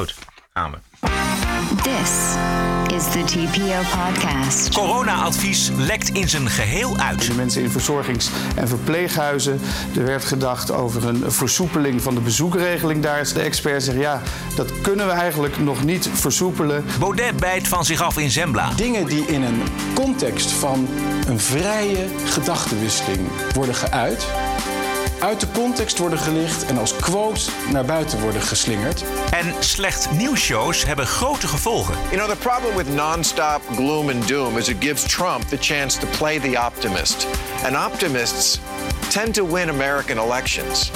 Goed, gaan we. This is the TPO podcast. Corona-advies lekt in zijn geheel uit. De mensen in verzorgings- en verpleeghuizen. Er werd gedacht over een versoepeling van de bezoekregeling daar. De expert zegt ja, dat kunnen we eigenlijk nog niet versoepelen. Baudet bijt van zich af in Zembla. Dingen die in een context van een vrije gedachtenwisseling worden geuit, uit de context worden gelicht en als quote naar buiten worden geslingerd. En slecht nieuwsshows hebben grote gevolgen. You know, the problem with nonstop gloom and doom is it gives Trump the chance to play the optimist. And optimists tend to win American elections.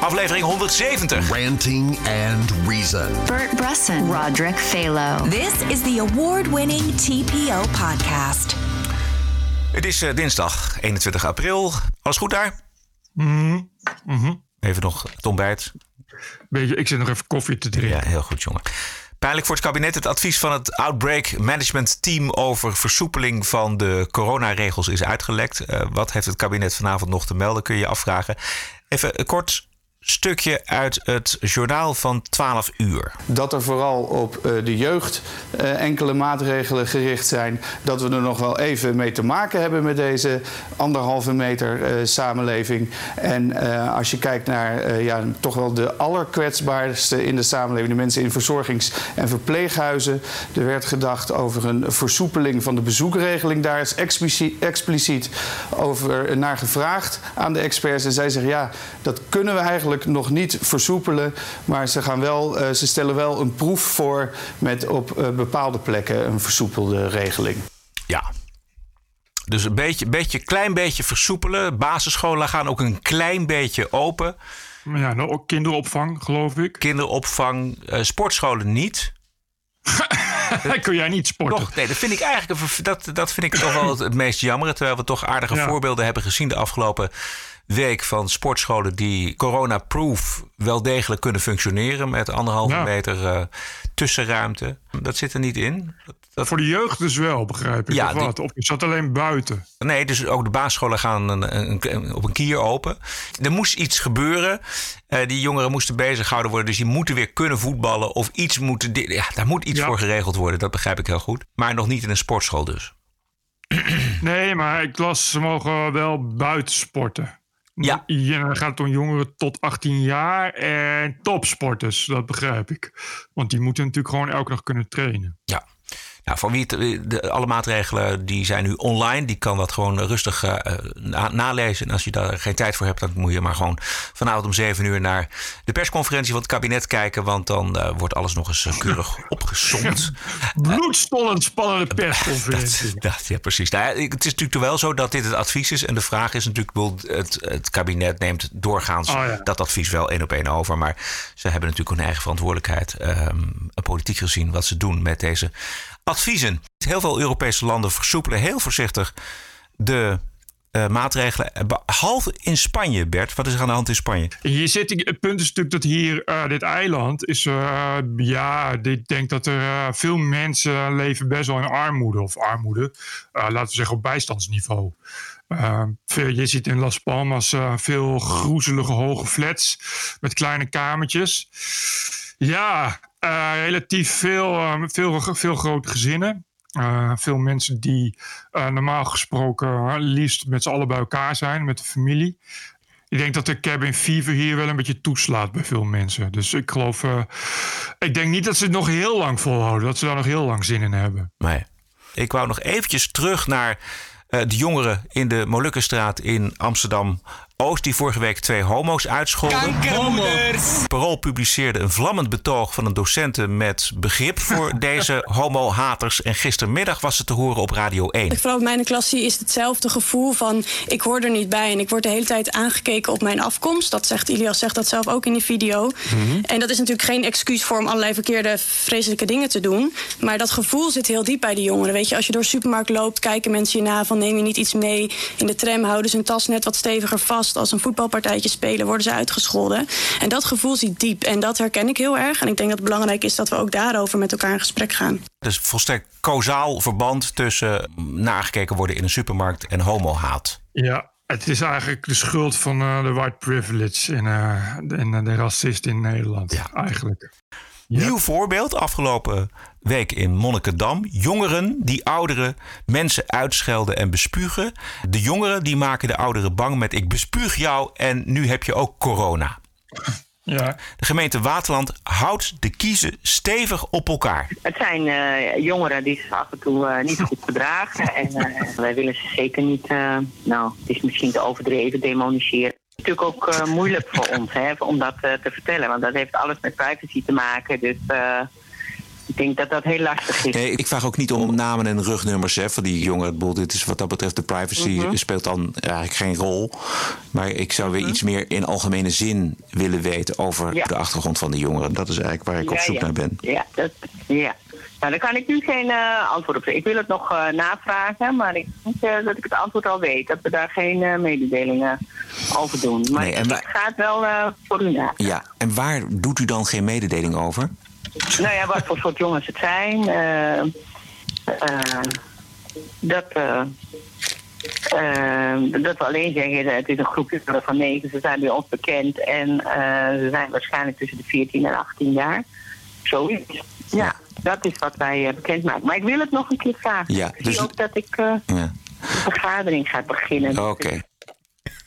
Aflevering 170. Ranting and Reason. Bert Bresson, Roderick Phalo. This is the award-winning TPO podcast. Het is eh, dinsdag 21 april. Alles goed daar? Even nog het ontbijt. Beetje, ik zit nog even koffie te drinken. Ja, heel goed, jongen. Pijnlijk voor het kabinet. Het advies van het Outbreak Management Team over versoepeling van de coronaregels is uitgelekt. Eh, wat heeft het kabinet vanavond nog te melden, kun je je afvragen. Even een kort stukje uit het journaal van 12 uur. Dat er vooral op eh, de jeugd eh, enkele maatregelen gericht zijn. Dat we er nog wel even mee te maken hebben met deze anderhalve meter eh, samenleving. En als je kijkt naar ja, toch wel de allerkwetsbaarste in de samenleving, de mensen in verzorgings- en verpleeghuizen. Er werd gedacht over een versoepeling van de bezoekregeling. Daar is expliciet, expliciet over naar gevraagd aan de experts. En zij zeggen ja, dat kunnen we eigenlijk nog niet versoepelen. Maar ze, gaan wel, eh, ze stellen wel een proef voor met op eh, bepaalde plekken een versoepelde regeling. Ja. Dus een beetje, beetje, klein beetje versoepelen. Basisscholen gaan ook een klein beetje open. Maar ja, nou, ook kinderopvang, geloof ik. Kinderopvang, eh, sportscholen niet. Kun jij niet sporten? Toch, nee, dat vind ik eigenlijk dat, dat vind ik toch wel het, het meest jammer. Terwijl we toch aardige Ja. voorbeelden hebben gezien de afgelopen week van sportscholen die corona-proof wel degelijk kunnen functioneren met anderhalve Ja. meter eh, tussenruimte. Dat zit er niet in. Dat, Voor de jeugd dus wel, begrijp ik. Ja, of die- wat? Of je zat alleen buiten. Nee, dus ook de basisscholen gaan een, een- een- op een kier open. Er moest iets gebeuren. Eh, die jongeren moesten bezighouden worden. Dus die moeten weer kunnen voetballen. Of iets moeten. Ja, daar moet iets Ja. voor geregeld worden. Dat begrijp ik heel goed. Maar nog niet in een sportschool dus. Nee, maar ik las, ze mogen wel buiten sporten. Ja. Ja, dan gaat het om jongeren tot 18 jaar en topsporters, dat begrijp ik. Want die moeten natuurlijk gewoon elke dag kunnen trainen. Ja. Nou, voor wie het, de, alle maatregelen die zijn nu online. Die kan dat gewoon rustig eh, na- nalezen. En als je daar geen tijd voor hebt, dan moet je maar gewoon vanavond om 7 uur naar de persconferentie van het kabinet kijken. Want dan eh, wordt alles nog eens eh, keurig opgezond. Bloedstollend spannende persconferentie. Dat, dat, ja, precies. Nou, ja, het is natuurlijk wel zo dat dit het advies is. En de vraag is natuurlijk, het, het kabinet neemt doorgaans Oh, ja. dat advies wel één op één over. Maar ze hebben natuurlijk hun eigen verantwoordelijkheid, ehm, politiek gezien, wat ze doen met deze adviezen. Heel veel Europese landen versoepelen heel voorzichtig de eh, maatregelen. Behalve in Spanje, Bert. Wat is er aan de hand in Spanje? Hier zit, het punt is natuurlijk dat hier, eh, dit eiland is, eh, ja, ik denk dat er eh, veel mensen leven best wel in armoede. Of armoede, eh, laten we zeggen op bijstandsniveau. Eh, veel, je ziet in Las Palmas eh, veel groezelige hoge flats met kleine kamertjes. Ja, eh, relatief veel, eh, veel, veel grote gezinnen. Eh, veel mensen die eh, normaal gesproken liefst met z'n allen bij elkaar zijn, met de familie. Ik denk dat de cabin fever hier wel een beetje toeslaat bij veel mensen. Dus ik geloof, ik denk niet dat ze het nog heel lang volhouden, dat ze daar nog heel lang zin in hebben. Nee. Ik wou nog eventjes terug naar de jongeren in de Molukkenstraat in Amsterdam. Oost die vorige week twee homo's uitscholden. Parool publiceerde een vlammend betoog van een docente met begrip voor deze homo-haters. En gistermiddag was het te horen op Radio 1. Vooral bij mijn klassie is hetzelfde gevoel van ik hoor er niet bij en ik word de hele tijd aangekeken op mijn afkomst. Dat zegt Ilias zegt dat zelf ook in die video. En dat is natuurlijk geen excuus voor om allerlei verkeerde vreselijke dingen te doen. Maar dat gevoel zit heel diep bij die jongeren. Weet je, als je door de supermarkt loopt, kijken mensen je na van neem je niet iets mee. In de tram houden ze hun tas net wat steviger vast. Als een voetbalpartijtje spelen worden ze uitgescholden. En dat gevoel zit diep en dat herken ik heel erg. En ik denk dat het belangrijk is dat we ook daarover met elkaar in gesprek gaan. Dus volstrekt kausaal verband tussen nagekeken worden in een supermarkt en homo-haat. Ja, het is eigenlijk de schuld van eh, de white privilege en, eh, de- en eh, de racist in Nederland. Ja. Eigenlijk. Nieuw voorbeeld afgelopen week in Monnikendam. Jongeren die oudere mensen uitschelden en bespugen. De jongeren die maken de ouderen bang met ik bespuug jou en nu heb je ook corona. Ja. De gemeente Waterland houdt de kiezen stevig op elkaar. Het zijn uh, jongeren die zich af en toe uh, niet goed gedragen. En uh, wij willen ze zeker niet, nou, het is misschien te overdreven, demoniseren. Het is natuurlijk ook moeilijk voor ons hè, om dat te vertellen. Want dat heeft alles met privacy te maken. Dus ik denk dat dat heel lastig is. Nee, ik vraag ook niet om namen en rugnummers hè, van die jongeren. Dit is wat dat betreft, de privacy Mhm. speelt dan eigenlijk geen rol. Maar ik zou weer iets meer in algemene zin willen weten over Ja. de achtergrond van de jongeren. Dat is eigenlijk waar ik op zoek ja. naar ben. Ja, dat, ja. Nou, daar kan ik nu geen eh, antwoord op geven. Ik wil het nog eh, navragen, maar ik denk eh, dat ik het antwoord al weet. Dat we daar geen mededelingen over doen. Maar Nee, en het wel eh, voor u na. Ja, en waar doet u dan geen mededeling over? Nou ja, wat voor soort jongens het zijn. dat, dat we alleen zeggen, het is een groep jongeren van negen. Ze zijn bij ons bekend en ze zijn waarschijnlijk tussen de 14 en 18 jaar. Zoiets. Ja, dat is wat wij eh, bekendmaken. Maar ik wil het nog een keer vragen. Ja, ik zie dus- ook dat ik eh, Ja. een vergadering ga beginnen. Oké.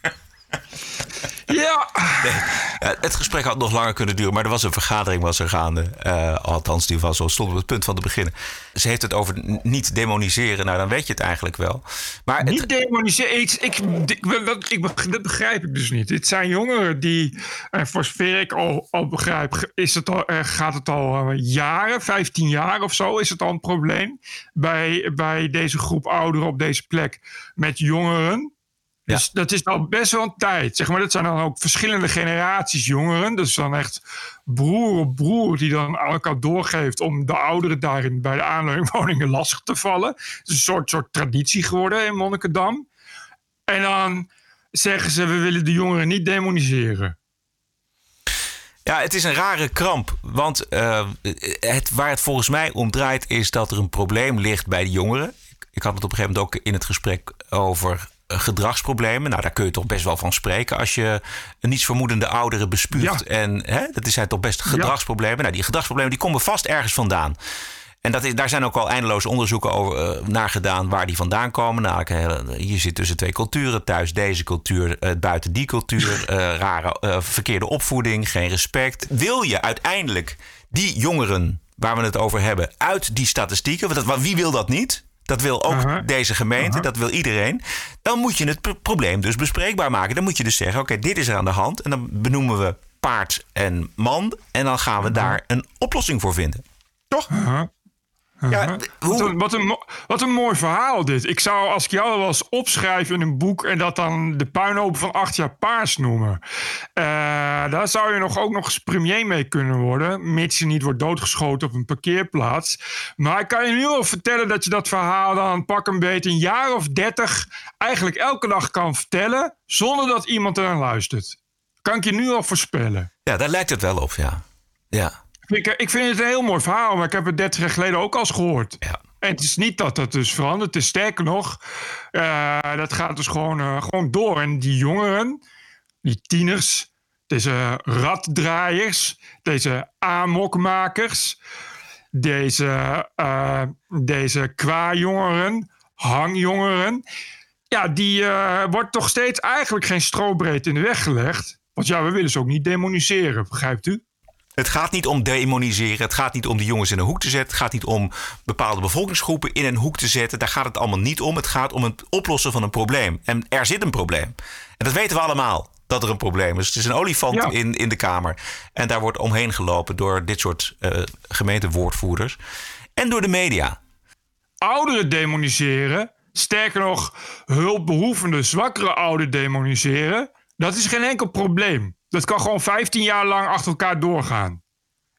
Ja. Nee, eh, het gesprek had nog langer kunnen duren, maar er was een vergadering was er gaande. Eh, althans, die was al stond op het punt van te beginnen. Ze heeft het over niet demoniseren. Nou, dan weet je het eigenlijk wel. Maar het- Niet demoniseren. Ik, ik, ik, dat, ik, dat begrijp ik dus niet. Dit zijn jongeren die, en voor zover ik al, al begrijp, is het al, eh, gaat het al eh, jaren, 15 jaar of zo, is het al een probleem bij, bij deze groep ouderen op deze plek met jongeren. Dus dat is al best wel een tijd. Zeg maar, dat zijn dan ook verschillende generaties jongeren. Dus dan echt broer op broer die dan elkaar doorgeeft om de ouderen daarin bij de aanleunwoningen lastig te vallen. Het is een soort, soort traditie geworden in Monnikendam. En dan zeggen ze, we willen de jongeren niet demoniseren. Ja, het is een rare kramp. Want eh, het, waar het volgens mij om draait is dat er een probleem ligt bij de jongeren. Ik, had het op een gegeven moment ook in het gesprek over gedragsproblemen. Nou, daar kun je toch best wel van spreken als je een nietsvermoedende ouderen bespuugt. En hè, dat zijn toch best gedragsproblemen. Nou, die gedragsproblemen die komen vast ergens vandaan. En dat is, daar zijn ook al eindeloze onderzoeken over, eh, naar gedaan waar die vandaan komen. Nou, je zit tussen twee culturen. Thuis deze cultuur, eh, buiten die cultuur. eh, rare eh, verkeerde opvoeding, geen respect. Wil je uiteindelijk die jongeren waar we het over hebben uit die statistieken... want dat, wie wil dat niet? Dat wil ook deze gemeente, dat wil iedereen. Dan moet je het pro- probleem dus bespreekbaar maken. Dan moet je dus zeggen, oké, dit is er aan de hand. En dan benoemen we paard en man. En dan gaan we daar een oplossing voor vinden. Toch? Ja, wat, een, wat, een, mo- wat een mooi verhaal dit. Ik zou, als ik jou wel eens opschrijf in een boek... en dat dan de puinhoop van acht jaar paars noemen... eh, daar zou je nog, ook nog eens premier mee kunnen worden... mits je niet wordt doodgeschoten op een parkeerplaats. Maar ik kan je nu al vertellen dat je dat verhaal dan pak een beetje... een jaar of dertig eigenlijk elke dag kan vertellen... zonder dat iemand er aan luistert. Kan ik je nu al voorspellen. Ja, daar lijkt het wel op, ja. Ja. Ik, ik vind het een heel mooi verhaal, maar ik heb het 30 jaar geleden ook al eens gehoord. Ja. En het is niet dat dat dus verandert. Het is sterker nog, eh, dat gaat dus gewoon, eh, gewoon door. En die jongeren, die tieners, deze raddraaiers, deze amokmakers, deze, eh deze qua-jongeren, hangjongeren. Ja, die wordt toch steeds eigenlijk geen strobreed in de weg gelegd. Want ja, we willen ze ook niet demoniseren, begrijpt u? Het gaat niet om demoniseren. Het gaat niet om die jongens in een hoek te zetten. Het gaat niet om bepaalde bevolkingsgroepen in een hoek te zetten. Daar gaat het allemaal niet om. Het gaat om het oplossen van een probleem. En er zit een probleem. En dat weten we allemaal. Dat er een probleem is. Het is een olifant Ja. in, in de Kamer. En daar wordt omheen gelopen door dit soort eh gemeentewoordvoerders. En door de media. ouderen demoniseren. Sterker nog, hulpbehoevende, zwakkere ouderen demoniseren. Dat is geen enkel probleem. Dat kan gewoon 15 jaar lang achter elkaar doorgaan.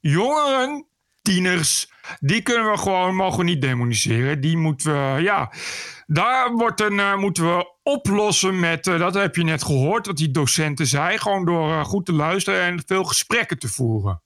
Jongeren, tieners, die kunnen we gewoon, mogen we niet demoniseren. Die moeten we, ja, daar wordt een, eh, moeten we oplossen met, eh, dat heb je net gehoord, wat die docenten zei. Gewoon door eh, goed te luisteren en veel gesprekken te voeren.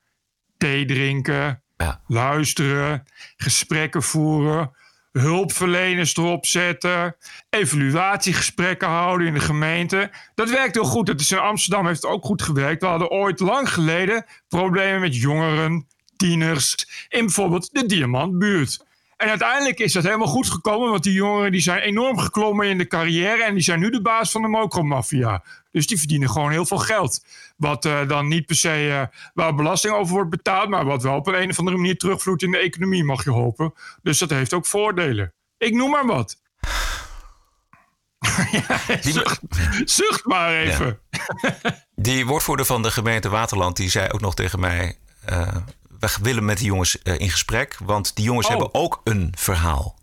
Thee drinken, Ja. luisteren, gesprekken voeren, hulpverleners erop zetten, evaluatiegesprekken houden in de gemeente. Dat werkt heel goed. Het is in Amsterdam heeft het ook goed gewerkt. We hadden ooit lang geleden problemen met jongeren, tieners in bijvoorbeeld de Diamantbuurt. En uiteindelijk is dat helemaal goed gekomen, want die jongeren die zijn enorm geklommen in de carrière en die zijn nu de baas van de mokromafia. Dus die verdienen gewoon heel veel geld. Wat uh, dan niet per se uh, waar belasting over wordt betaald, maar wat wel op een, een of andere manier terugvloeit in de economie, mag je hopen. Dus dat heeft ook voordelen. Ik noem maar wat. ja, zucht, zucht, maar even. Ja. Die woordvoerder van de gemeente Waterland die zei ook nog tegen mij: uh, We willen met die jongens in gesprek, want die jongens oh. hebben ook een verhaal.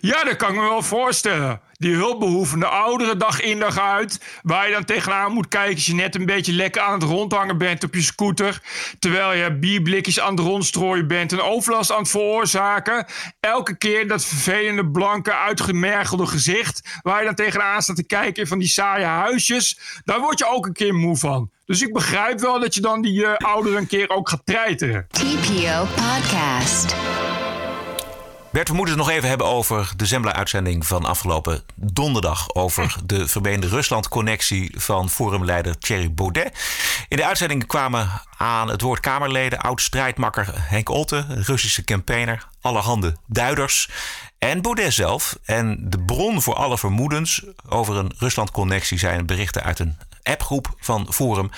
Ja, dat kan ik me wel voorstellen. Die hulpbehoevende ouderen dag in dag uit. Waar je dan tegenaan moet kijken als je net een beetje lekker aan het rondhangen bent op je scooter. Terwijl je bierblikjes aan het rondstrooien bent en overlast aan het veroorzaken. Elke keer dat vervelende, blanke, uitgemergelde gezicht. Waar je dan tegenaan staat te kijken van die saaie huisjes. Daar word je ook een keer moe van. Dus ik begrijp wel dat je dan die uh, ouderen een keer ook gaat treiteren. TPO Podcast. Bert, we moeten het nog even hebben over de Zembla-uitzending van afgelopen donderdag. Over de vermeende Rusland-connectie van forumleider Thierry Baudet. In de uitzending kwamen aan het woord Kamerleden, oud-strijdmakker Henk Otte, Russische campaigner, allerhande duiders. En Baudet zelf. En de bron voor alle vermoedens over een Rusland-connectie zijn berichten uit een appgroep van Forum.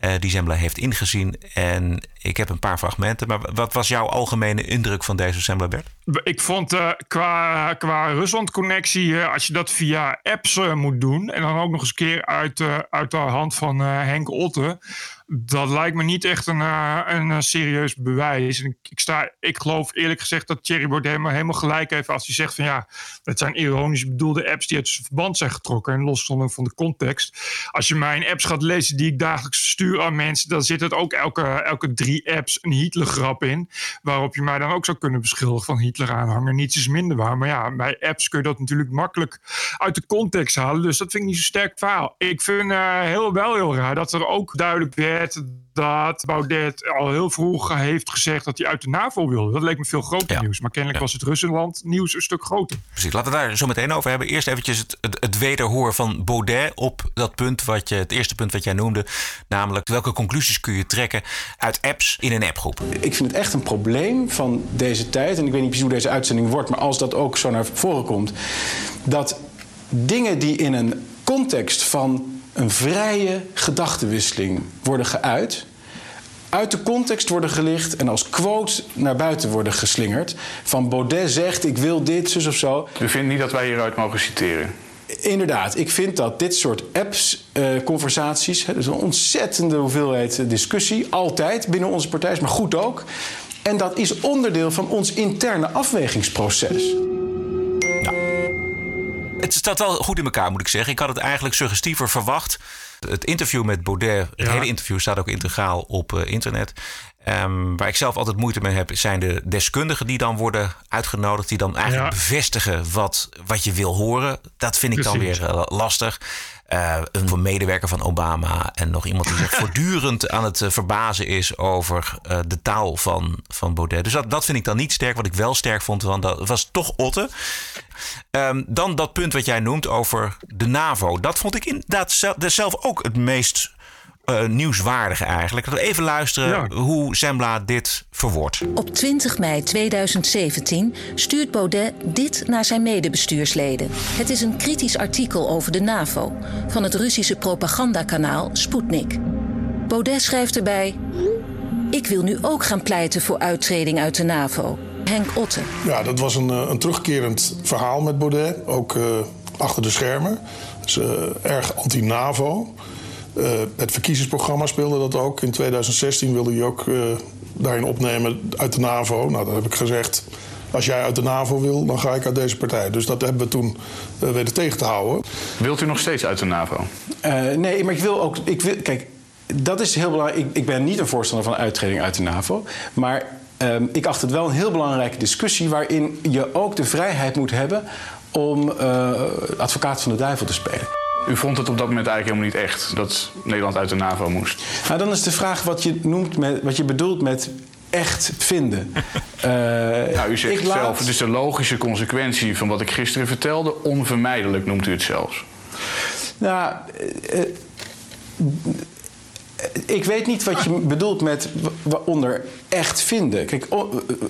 Uh, die Zembla heeft ingezien. En ik heb een paar fragmenten. Maar wat was jouw algemene indruk van deze Zembla, Bert? Ik vond uh, qua, qua Rusland-connectie, uh, als je dat via apps moet doen... en dan ook nog eens een keer uit, uit de hand van Henk Otte... dat lijkt me niet echt een, een serieus bewijs. En ik, sta, ik geloof eerlijk gezegd dat Thierry Baudet helemaal, helemaal gelijk heeft... als hij zegt van ja, het zijn ironisch bedoelde apps... die uit zijn verband zijn getrokken en losstonden van de context. Als je mijn apps gaat lezen die ik dagelijks verstuur aan mensen... dan zit het ook elke, elke drie apps een Hitler-grap in... waarop je mij dan ook zou kunnen beschuldigen van Hitler aanhanger. Niets is minder waar. Maar ja, bij apps kun je dat natuurlijk makkelijk uit de context halen. Dus dat vind ik niet zo sterk verhaal. Ik vind uh, heel, wel heel raar dat er ook duidelijk werd dat Baudet al heel vroeg heeft gezegd dat hij uit de NAVO wilde. Dat leek me veel groter ja. nieuws. Maar kennelijk ja. was het Rusland nieuws een stuk groter. Precies, laten we daar zo meteen over hebben. Eerst eventjes het, het, het wederhoor van Baudet op dat punt wat je, het eerste punt wat jij noemde. Namelijk, welke conclusies kun je trekken uit apps in een appgroep? Ik vind het echt een probleem van deze tijd. En ik weet niet precies hoe deze uitzending wordt. Maar als dat ook zo naar voren komt. Dat dingen die in een context van een vrije gedachtenwisseling worden geuit, uit de context worden gelicht en als quote naar buiten worden geslingerd. Van Baudet zegt: Ik wil dit, zus of zo. U vindt niet dat wij hieruit mogen citeren? Inderdaad, ik vind dat dit soort apps-conversaties, uh, dus een ontzettende hoeveelheid discussie, altijd binnen onze partij, maar goed ook. En dat is onderdeel van ons interne afwegingsproces. Het staat wel goed in elkaar, moet ik zeggen. Ik had het eigenlijk suggestiever verwacht. Het interview met Baudet, het hele interview staat ook integraal op uh, internet. Um, waar ik zelf altijd moeite mee heb, zijn de deskundigen die dan worden uitgenodigd. Die dan eigenlijk ja. bevestigen wat, wat je wil horen. Dat vind ik Precies. dan weer uh, lastig. Uh, een medewerker van Obama en nog iemand die zich voortdurend aan het uh, verbazen is over uh, de taal van, van Baudet. Dus dat, dat vind ik dan niet sterk. Wat ik wel sterk vond, want dat was toch Otte. Um, dan dat punt wat jij noemt over de NAVO. Dat vond ik inderdaad zelf ook het meest uh, nieuwswaardige eigenlijk. Laten we even luisteren ja. hoe Zembla dit verwoordt. Op 20 mei 2017 stuurt Baudet dit naar zijn medebestuursleden. Het is een kritisch artikel over de NAVO van het Russische propagandakanaal Sputnik. Baudet schrijft erbij... Ik wil nu ook gaan pleiten voor uittreding uit de NAVO. Henk Otte. Ja, dat was een, een terugkerend verhaal met Baudet. Ook uh, achter de schermen. Dus, uh, erg anti-NAVO. Uh, het verkiezingsprogramma speelde dat ook. In 2016 wilde hij ook uh, daarin opnemen uit de NAVO. Nou, dan heb ik gezegd. Als jij uit de NAVO wil, dan ga ik uit deze partij. Dus dat hebben we toen uh, weten tegen te houden. Wilt u nog steeds uit de NAVO? nee, maar ik wil ook. Ik wil, kijk, dat is heel belangrijk. Ik, ik ben niet een voorstander van uittreding uit de NAVO. Maar um, ik acht het wel een heel belangrijke discussie. waarin je ook de vrijheid moet hebben om advocaat van de duivel te spelen. U vond het op dat moment eigenlijk helemaal niet echt dat Nederland uit de NAVO moest. Nou, dan is de vraag wat je, noemt met, wat je bedoelt met echt vinden. uh, nou, u zegt laat... zelf, het is de logische consequentie van wat ik gisteren vertelde. Onvermijdelijk noemt u het zelfs. Nou, uh, ik weet niet wat je bedoelt met onder echt vinden. Kijk,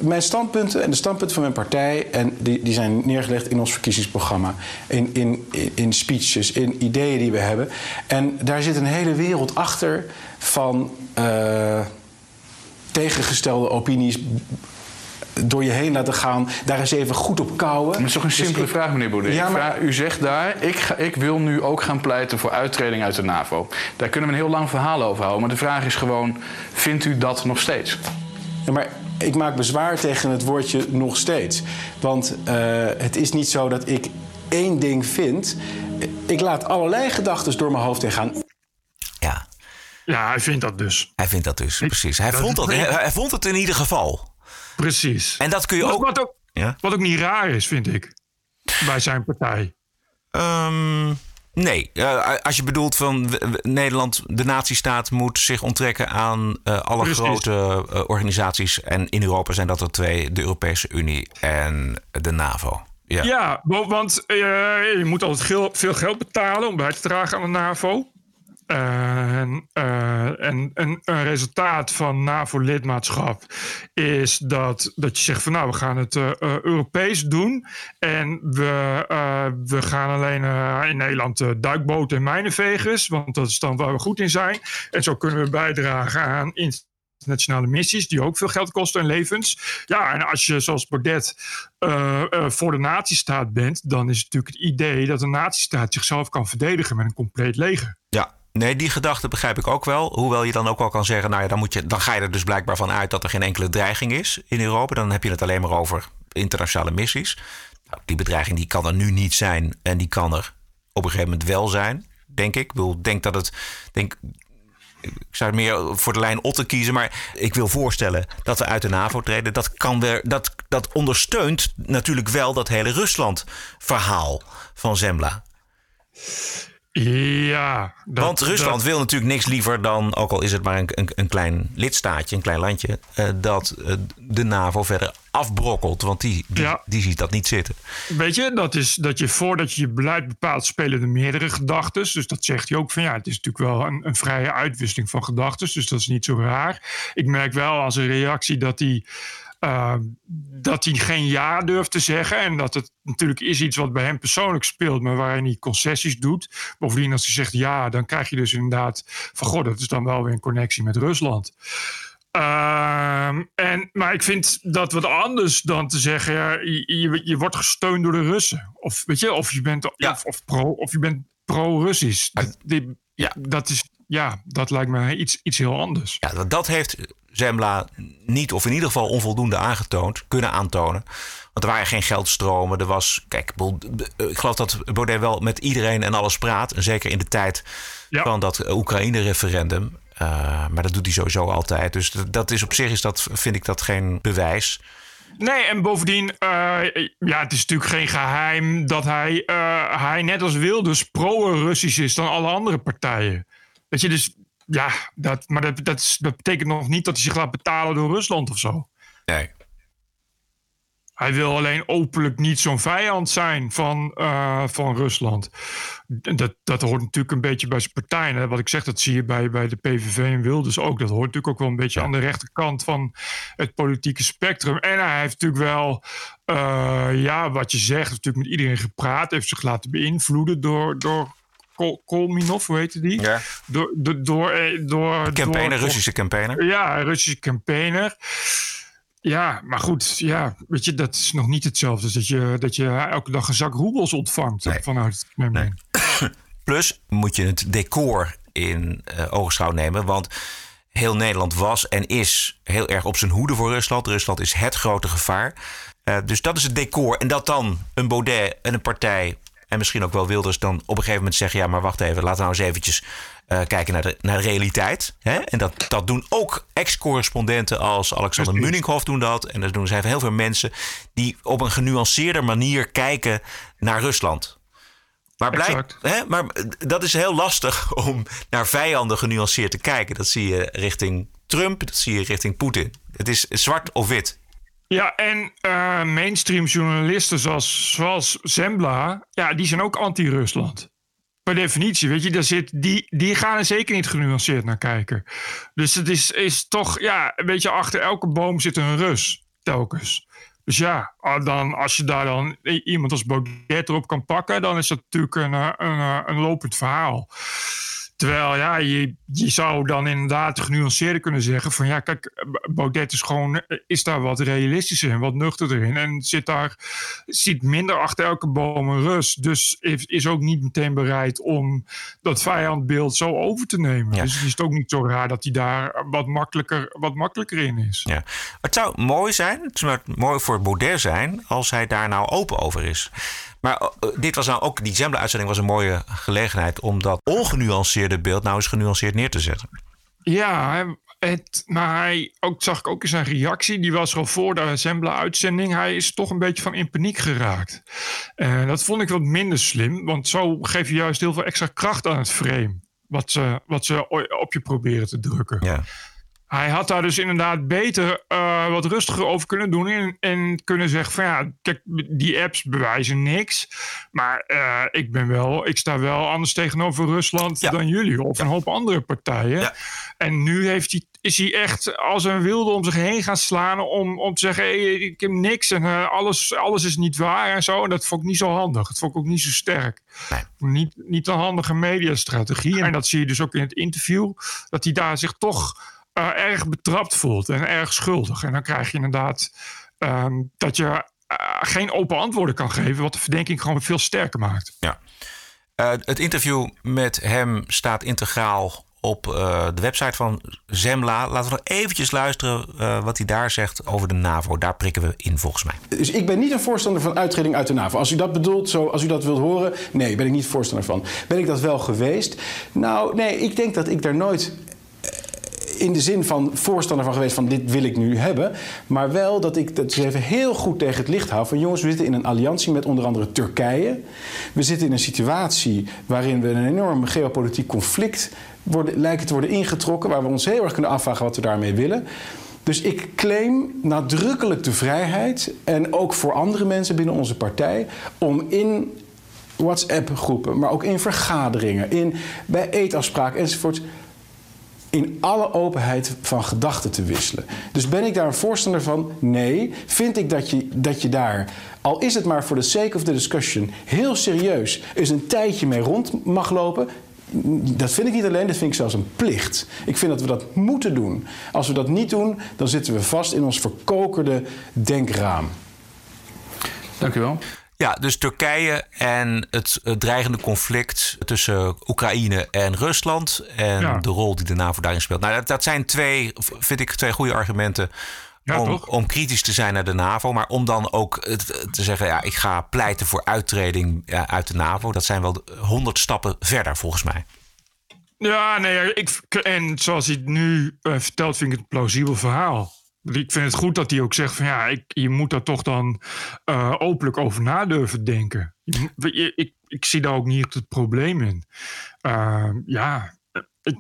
mijn standpunten en de standpunten van mijn partij... en die, die zijn neergelegd in ons verkiezingsprogramma. In, in, in speeches, in ideeën die we hebben. En daar zit een hele wereld achter van uh, tegengestelde opinies door je heen laten gaan, daar eens even goed op kouwen. Maar dat is toch een dus simpele vraag, meneer Baudet. Ja, maar... U zegt daar, ik, ga, ik wil nu ook gaan pleiten voor uittreding uit de NAVO. Daar kunnen we een heel lang verhaal over houden. Maar de vraag is gewoon, vindt u dat nog steeds? Ja, maar ik maak bezwaar tegen het woordje nog steeds. Want uh, het is niet zo dat ik één ding vind. Ik laat allerlei gedachten door mijn hoofd heen gaan. Ja. Ja, hij vindt dat dus. Hij vindt dat dus, precies. Hij, vond, dat, hij, hij vond het in ieder geval. Precies. En dat kun je ook... Wat ook, ja? wat ook niet raar is, vind ik. Bij zijn partij. Um, nee. Uh, als je bedoelt van Nederland, de natiestaat moet zich onttrekken aan uh, alle Precies. grote uh, organisaties. En in Europa zijn dat er twee: de Europese Unie en de NAVO. Ja, ja want je moet altijd veel geld betalen om bij te dragen aan de NAVO. En, uh, en, en, een resultaat van NAVO-lidmaatschap is dat, dat je zegt van nou, we gaan het uh, Europees doen. En we, we gaan alleen in Nederland duikboten en mijnenvegers, want dat is dan waar we goed in zijn. En zo kunnen we bijdragen aan internationale missies, die ook veel geld kosten en levens. Ja, en als je zoals Baudet voor de natiestaat bent, dan is het natuurlijk het idee dat een natiestaat zichzelf kan verdedigen met een compleet leger. Nee, die gedachte begrijp ik ook wel. Hoewel je dan ook wel kan zeggen, nou ja, dan, moet je, dan ga je er dus blijkbaar van uit dat er geen enkele dreiging is in Europa. Dan heb je het alleen maar over internationale missies. Nou, die bedreiging die kan er nu niet zijn en die kan er op een gegeven moment wel zijn, denk ik. Ik bedoel, denk dat het. Denk, ik zou meer voor de lijn Otte kiezen, maar ik wil voorstellen dat we uit de NAVO treden. Dat, kan weer, dat, dat ondersteunt natuurlijk wel dat hele Rusland-verhaal van Zembla. Ja. Dat, Want Rusland wil natuurlijk niks liever dan, ook al is het maar een, een, een klein lidstaatje, een klein landje, uh, dat uh, de NAVO verder afbrokkelt. Want die, die, ja. die, ziet dat niet zitten. Weet je, dat is dat je voordat je je beleid bepaalt, spelen er meerdere gedachten. Dus dat zegt hij ook van ja, het is natuurlijk wel een, een vrije uitwisseling van gedachten. Dus dat is niet zo raar. Ik merk wel als een reactie dat hij. Uh, dat hij geen ja durft te zeggen. En dat het natuurlijk is iets wat bij hem persoonlijk speelt, maar waarin hij concessies doet. Bovendien, als hij zegt ja, dan krijg je dus inderdaad van god, dat is dan wel weer een connectie met Rusland. Uh, en, maar ik vind dat wat anders dan te zeggen, ja, je, je, wordt gesteund door de Russen. Of, weet je, of je bent, ja. of, of, pro, of je bent pro-Russisch. Ja. Dat, is, ja, dat lijkt me iets, iets heel anders. Ja, dat heeft Zembla niet, of in ieder geval onvoldoende aangetoond, kunnen aantonen. Want er waren geen geldstromen. Er was, kijk, ik geloof dat Baudet wel met iedereen en alles praat. En zeker in de tijd van dat Oekraïne-referendum. Uh, maar dat doet hij sowieso altijd. Dus dat is op zich is dat, vind ik dat geen bewijs. Nee, en bovendien, uh, ja, het is natuurlijk geen geheim dat hij, uh, hij net als Wilders pro-Russisch is dan alle andere partijen. Weet je, dus ja, dat, maar dat, dat, dat betekent nog niet dat hij zich laat betalen door Rusland of zo. Nee. Hij wil alleen openlijk niet zo'n vijand zijn van, uh, van Rusland. Dat, dat hoort natuurlijk een beetje bij zijn partij. Hè? Wat ik zeg, dat zie je bij, bij de PVV en Wilders ook. Dat hoort natuurlijk ook wel een beetje ja. aan de rechterkant van het politieke spectrum. En hij heeft natuurlijk wel, uh, ja, wat je zegt, natuurlijk met iedereen gepraat. Heeft zich laten beïnvloeden door, door Kolminov, hoe heette die? Ja. Door, door, door, door campaigner, door, Russische campaigner. Ja, Russische campaigner. Ja, maar goed, ja, weet je, dat is nog niet hetzelfde als dat je, dat je elke dag een zak roebels ontvangt nee. vanuit het Kremlin. Nee. Plus moet je het decor in uh, ogenschouw nemen, want heel Nederland was en is heel erg op zijn hoede voor Rusland. Rusland is het grote gevaar. Uh, dus dat is het decor. En dat dan een Baudet en een partij en misschien ook wel Wilders dan op een gegeven moment zeggen: ja, maar wacht even, laten we nou eens eventjes uh, kijken naar de, naar de realiteit. Hè? En dat, dat doen ook ex-correspondenten als Alexander Munninghoff doen dat. En dat doen zijn heel veel mensen die op een genuanceerde manier kijken naar Rusland. Maar, blijkt, hè, maar dat is heel lastig om naar vijanden genuanceerd te kijken. Dat zie je richting Trump, dat zie je richting Poetin. Het is zwart of wit. Ja, en uh, mainstream journalisten zoals, zoals Zembla, ja, die zijn ook anti-Rusland. per definitie, weet je, daar zit, die, die gaan er zeker niet genuanceerd naar kijken. Dus het is, is toch, ja, weet je, achter elke boom zit een rus, telkens. Dus ja, dan, als je daar dan iemand als Baudet erop kan pakken, dan is dat natuurlijk een, een, een, een lopend verhaal. Terwijl ja, je, je zou dan inderdaad genuanceerder kunnen zeggen van ja, kijk, Baudet is gewoon, is daar wat realistischer en wat nuchterder in. En zit daar, ziet minder achter elke boom een rust. Dus is, is ook niet meteen bereid om dat vijandbeeld zo over te nemen. Dus het is ook niet zo raar dat hij daar wat makkelijker, wat makkelijker in is. Ja. Het zou mooi zijn, het zou mooi voor Baudet zijn, als hij daar nou open over is. Maar eh, dit was nou ook, die Zembla-uitzending was een mooie gelegenheid om dat ongenuanceerde beeld nou eens genuanceerd neer te zetten. Ja, het, maar hij ook, zag ik ook in zijn reactie, die was al voor de Zembla-uitzending, hij is toch een beetje van in paniek geraakt. En dat vond ik wat minder slim, want zo geef je juist heel veel extra kracht aan het frame. Wat ze, wat ze op je proberen te drukken. Ja hij had daar dus inderdaad beter uh, wat rustiger over kunnen doen. En, en, kunnen zeggen van ja, kijk, die apps bewijzen niks. Maar uh, ik ben wel, ik sta wel anders tegenover Rusland dan jullie. Of een hoop andere partijen. Ja. En nu heeft hij, is hij echt als een wilde om zich heen gaan slaan. Om, om te zeggen, hey, ik heb niks en uh, alles, alles is niet waar en zo. En dat vond ik niet zo handig. Dat vond ik ook niet zo sterk. Nee. Niet, niet een handige mediastrategie. En dat zie je dus ook in het interview. Dat hij daar zich toch uh, erg betrapt voelt en erg schuldig. En dan krijg je inderdaad um, dat je uh, geen open antwoorden kan geven, wat de verdenking gewoon veel sterker maakt. Ja. Uh, het interview met hem staat integraal op de website van Zemla. Laten we nog eventjes luisteren wat hij daar zegt over de NAVO. Daar prikken we in volgens mij. Dus ik ben niet een voorstander van uittreding uit de NAVO. Als u dat bedoelt, zo, als u dat wilt horen, nee, ben ik niet voorstander van. Ben ik dat wel geweest? Nou, nee, ik denk dat ik daar nooit in de zin van voorstander van geweest van dit wil ik nu hebben. Maar wel dat ik dat even heel goed tegen het licht hou van jongens, we zitten in een alliantie met onder andere Turkije. We zitten in een situatie waarin we een enorm geopolitiek conflict worden, lijken te worden ingetrokken. Waar we ons heel erg kunnen afvragen wat we daarmee willen. Dus ik claim nadrukkelijk de vrijheid, en ook voor andere mensen binnen onze partij, om in WhatsApp-groepen, maar ook in vergaderingen, in, bij eetafspraken enzovoort in alle openheid van gedachten te wisselen. Dus ben ik daar een voorstander van? Nee. Vind ik dat je, dat je daar, al is het maar voor the sake of the discussion, heel serieus eens een tijdje mee rond mag lopen? Dat vind ik niet alleen, dat vind ik zelfs een plicht. Ik vind dat we dat moeten doen. Als we dat niet doen, dan zitten we vast in ons verkokerde denkraam. Dank u wel. Ja, dus Turkije en het, dreigende conflict tussen Oekraïne en Rusland. En de rol die de NAVO daarin speelt. Nou, dat, dat zijn twee, vind ik, twee goede argumenten. om, om, kritisch te zijn naar de NAVO, maar om dan ook te zeggen: ja, ik ga pleiten voor uittreding uit de NAVO. Dat zijn wel honderd stappen verder, volgens mij. Ja, nee, ik, en zoals hij het nu uh, vertelt, vind ik het een plausibel verhaal. Ik vind het goed dat hij ook zegt van ja, ik, je moet daar toch dan uh, openlijk over na durven denken. Ik, ik zie daar ook niet het probleem in. Uh, ja,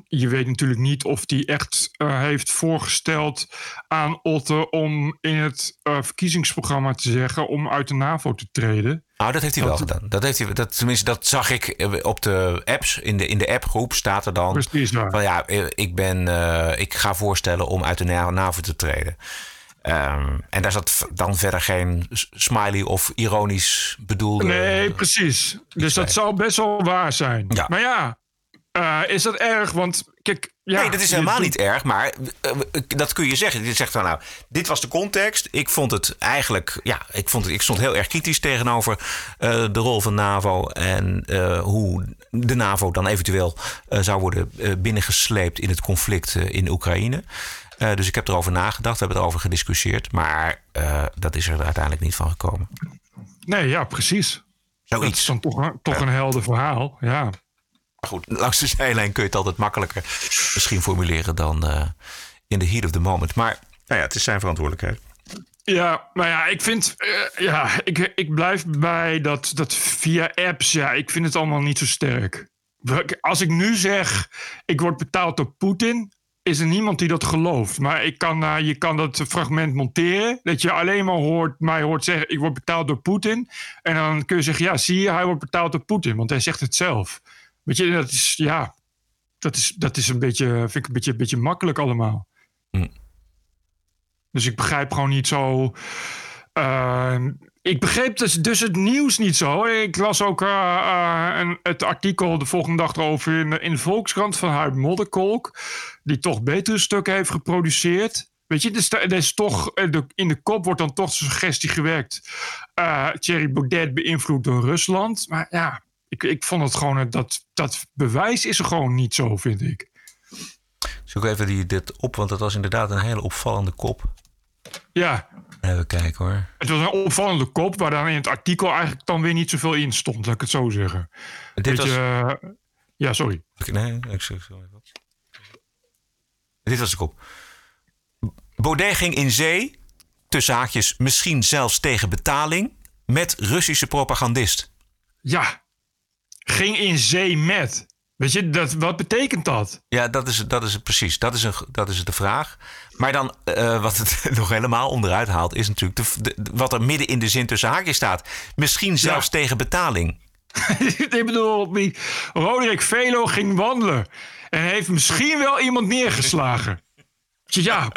je weet natuurlijk niet of hij echt uh, heeft voorgesteld aan Otte om in het uh, verkiezingsprogramma te zeggen om uit de NAVO te treden. Nou, dat heeft hij wel gedaan. Dat heeft hij, dat, tenminste, dat zag ik eh, op de apps. In de, in de appgroep staat er dan. Precies waar. Van ja, ik, ben, uh, ik ga voorstellen om uit de NAVO te treden. Um, en daar zat dan verder geen smiley of ironisch bedoelde. Nee, precies. Dus dat zou best wel waar zijn. Ja. Maar ja, uh, is dat erg? Want kijk. Ja, nee, dat is helemaal niet erg, maar uh, dat kun je zeggen. Je zegt dan nou, dit was de context. Ik vond het eigenlijk, ja, ik, vond het, ik stond heel erg kritisch tegenover uh, de rol van NAVO en hoe de NAVO dan eventueel zou worden binnengesleept in het conflict in Oekraïne. dus ik heb erover nagedacht, we hebben erover gediscussieerd, maar dat is er uiteindelijk niet van gekomen. Nee, ja, precies. Zoiets. Dat is dan toch, toch een helder verhaal, ja. Goed, langs de zijlijn kun je het altijd makkelijker misschien formuleren dan uh, in the heat of the moment. Maar nou ja, het is zijn verantwoordelijkheid. Ja, maar ja, ik vind, uh, ja, ik, ik blijf bij dat, dat via apps, ja, ik vind het allemaal niet zo sterk. Als ik nu zeg, ik word betaald door Poetin, is er niemand die dat gelooft. Maar ik kan, uh, je kan dat fragment monteren. Dat je alleen maar hoort, mij hoort zeggen: Ik word betaald door Poetin. En dan kun je zeggen: Ja, zie je, hij wordt betaald door Poetin. Want hij zegt het zelf. Weet je, dat is, ja, dat is, dat is een beetje, vind ik een beetje, een beetje makkelijk allemaal. Hm. Dus ik begrijp gewoon niet zo. Uh, ik begreep dus, dus het nieuws niet zo. Ik las ook uh, uh, een, het artikel de volgende dag erover in, in de Volkskrant van Huid Modderkolk. Die toch betere stukken heeft geproduceerd. Weet je, dus is toch, in de kop wordt dan toch de suggestie gewerkt. Thierry Baudet beïnvloed door Rusland. Maar ja, ik, ik vond het gewoon, dat, dat bewijs is er gewoon niet zo, vind ik. Zoek even die, dit op, want dat was inderdaad een hele opvallende kop. Ja. Even kijken hoor. Het was een opvallende kop waar dan in het artikel eigenlijk dan weer niet zoveel in stond, laat ik het zo zeggen. Dit was... Je, ja, sorry. Nee, ik zeg zo even. Dit was de kop. Baudet ging in zee, tussen haakjes misschien zelfs tegen betaling, met Russische propagandist. Ja, ging in zee met. Weet je, dat, wat betekent dat? Ja, dat is, dat is het precies. Dat is, een, dat is de vraag. Maar dan, uh, wat het nog helemaal onderuit haalt, is natuurlijk de, de, wat er midden in de zin tussen haakjes staat. Misschien zelfs ja. tegen betaling. ik bedoel, Roderick Velo ging wandelen en heeft misschien wel iemand neergeslagen. Ja,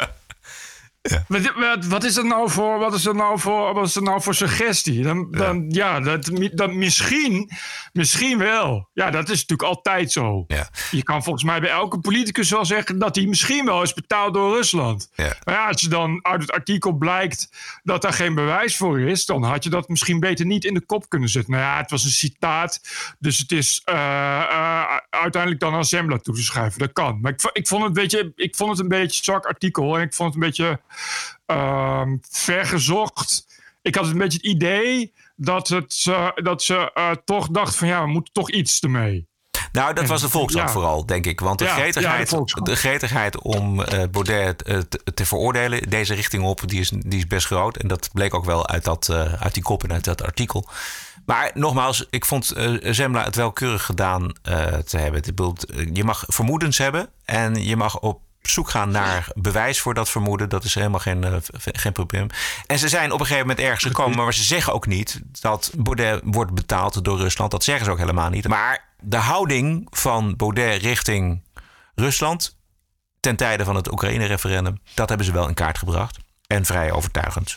ja. Wat, wat, is dat nou voor, wat is dat nou voor, wat is dat nou voor suggestie? Dan, dan, ja, dat, dat misschien, misschien wel. Ja, dat is natuurlijk altijd zo. Ja. Je kan volgens mij bij elke politicus wel zeggen dat hij misschien wel is betaald door Rusland. Maar ja, als je dan uit het artikel blijkt dat daar geen bewijs voor is, dan had je dat misschien beter niet in de kop kunnen zetten. Nou ja, het was een citaat, dus het is uh, uh, uiteindelijk dan aan Zembla toe te schrijven. Dat kan. Maar ik, ik, vond het een beetje, ik vond het een beetje zwak artikel en ik vond het een beetje vergezocht. Ik had een beetje het idee dat, het, uh, dat ze uh, toch dachten van ja, we moeten toch iets ermee. Nou, dat was de Volkskrant ja. vooral, denk ik. Want de, ja, gretigheid, ja, de, de, gretigheid om uh, Baudet te, te, veroordelen, deze richting op, die is, die is best groot. En dat bleek ook wel uit, dat, uit die kop en uit dat artikel. Maar nogmaals, ik vond Zembla het wel keurig gedaan te hebben. Je mag vermoedens hebben en je mag op zoek gaan naar bewijs voor dat vermoeden. Dat is helemaal geen, uh, geen probleem. En ze zijn op een gegeven moment ergens gekomen, maar ze zeggen ook niet dat Baudet wordt betaald door Rusland. Dat zeggen ze ook helemaal niet. Maar de houding van Baudet richting Rusland ten tijde van het Oekraïne-referendum, dat hebben ze wel in kaart gebracht. En vrij overtuigend.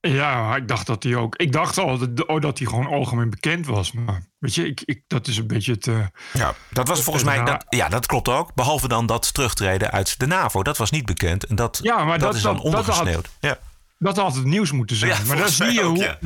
Ja, ik dacht dat hij ook. Ik dacht al dat, oh, dat hij gewoon algemeen bekend was. Maar weet je, ik, ik, dat is een beetje het. Uh, ja, dat was volgens mij. Dat, ja, dat klopt ook. Behalve dan dat terugtreden uit de NAVO. Dat was niet bekend. En dat, ja, maar dat, dat is dan ondergesneeuwd. Dat had, ja. dat had het nieuws moeten zijn. Ja, maar dat zie je ook, hoe. ja.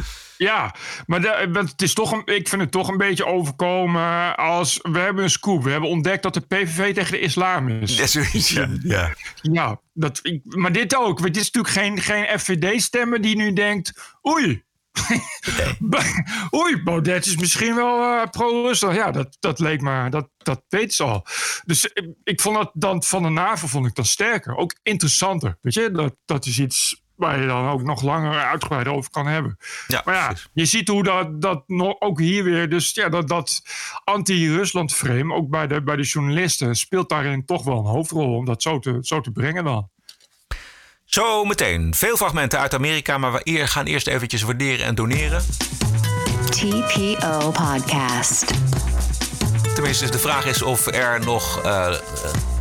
Ja, maar de, het is toch een, ik vind het toch een beetje overkomen als... We hebben een scoop. We hebben ontdekt dat de PVV tegen de islam is. Ja, zoiets, ja. ja. ja dat, ik, maar dit ook. Dit is natuurlijk geen, geen FVD-stemmer die nu denkt... Oei. Oei, Baudet is misschien wel uh, pro-Rusland. Ja, dat, dat leek me, dat, dat weet ze al. Dus ik, ik vond dat dan van de NAVO vond ik dan sterker. Ook interessanter. Weet je, dat, dat is iets waar je dan ook nog langer uitgebreid over kan hebben. Ja, maar ja, precies. je ziet hoe dat, dat ook hier weer, dus ja, dat, dat anti-Rusland frame, ook bij de, bij de journalisten, speelt daarin toch wel een hoofdrol om dat zo te, zo te brengen dan. Zo meteen. Veel fragmenten uit Amerika, maar we gaan eerst eventjes waarderen en doneren. TPO Podcast. Tenminste, de vraag is of er nog uh,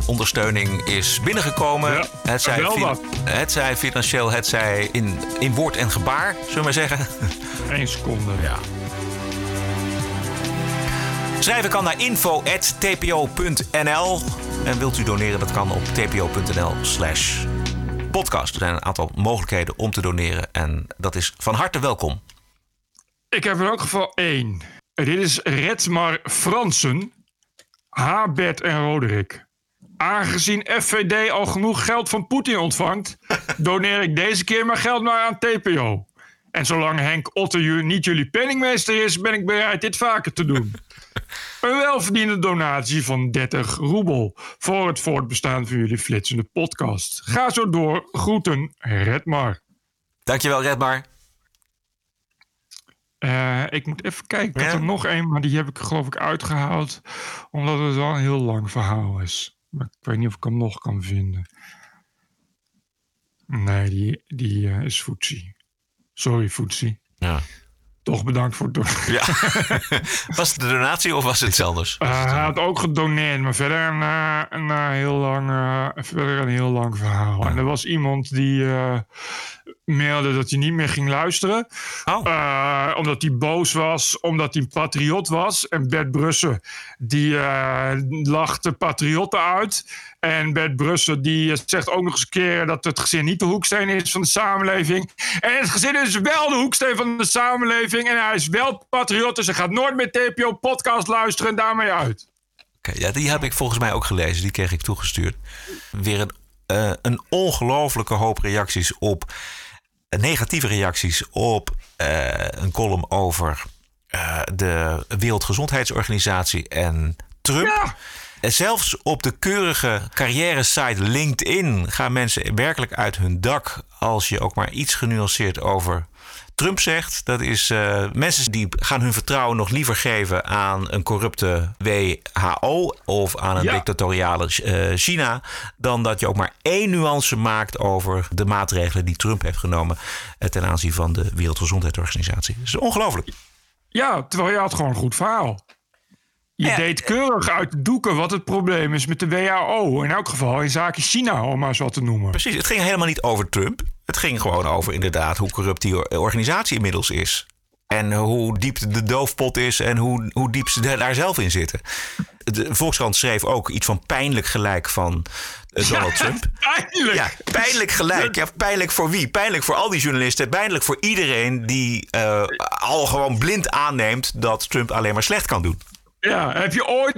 ondersteuning is binnengekomen. Ja, het, zij het zij financieel, het zij in, in woord en gebaar, zullen we maar zeggen. Eén seconde. Ja. Schrijven kan naar info.tpo.nl. En wilt u doneren, dat kan op tpo.nl slash podcast. Er zijn een aantal mogelijkheden om te doneren. En dat is van harte welkom. Ik heb in elk geval één. Dit is Redmar Fransen, Habert en Roderick. Aangezien FVD al genoeg geld van Poetin ontvangt, doneer ik deze keer mijn geld maar aan TPO. En zolang Henk Otter niet jullie penningmeester is, ben ik bereid dit vaker te doen. Een welverdiende donatie van 30 roebel voor het voortbestaan van jullie flitsende podcast. Ga zo door. Groeten, Redmar. Dankjewel, Redmar. Uh, ik moet even kijken. Ik had er nog één, maar die heb ik geloof ik uitgehaald. Omdat het wel een heel lang verhaal is. Maar ik weet niet of ik hem nog kan vinden. Nee, die, die uh, is Foetsie. Sorry, Foetsie. Ja. Toch bedankt voor het doen. Ja. was het de donatie of was het anders? Uh, hij had ook gedoneerd, maar verder een, uh, een, uh, heel, lang, verder een heel lang verhaal. En er was iemand die mailde dat hij niet meer ging luisteren. Oh. omdat hij boos was, omdat hij een patriot was. En Bert Brussen, die lachte patriotten uit. En Bert Brussen die zegt ook nog eens een keer dat het gezin niet de hoeksteen is van de samenleving. En het gezin is wel de hoeksteen van de samenleving. En hij is wel patriot, dus hij gaat nooit meer TPO-podcast luisteren en daarmee uit. Oké, ja, die heb ik volgens mij ook gelezen. Die kreeg ik toegestuurd. Weer een, uh, een ongelofelijke hoop reacties op. Uh, negatieve reacties op uh, een column over de Wereldgezondheidsorganisatie en Trump. Ja. En zelfs op de keurige carrière-site LinkedIn gaan mensen werkelijk uit hun dak als je ook maar iets genuanceerd over Trump zegt. Dat is uh, mensen die gaan hun vertrouwen nog liever geven aan een corrupte WHO of aan een Ja. dictatoriale eh, China. Dan dat je ook maar één nuance maakt over de maatregelen die Trump heeft genomen eh, ten aanzien van de Wereldgezondheidsorganisatie. Dat is ongelooflijk. Ja, terwijl je had gewoon een goed verhaal. Je deed keurig uit de doeken wat het probleem is met de WHO. In elk geval in zaken China, om maar eens wat te noemen. Precies, het ging helemaal niet over Trump. Het ging gewoon over inderdaad hoe corrupt die or- organisatie inmiddels is. En hoe diep de doofpot is en hoe, hoe diep ze daar zelf in zitten. De Volkskrant schreef ook iets van pijnlijk gelijk van eh, Donald Trump. Pijnlijk! Ja, pijnlijk gelijk. Ja, pijnlijk voor wie? Pijnlijk voor al die journalisten. Pijnlijk voor iedereen die eh, al gewoon blind aanneemt dat Trump alleen maar slecht kan doen. Ja, heb je ooit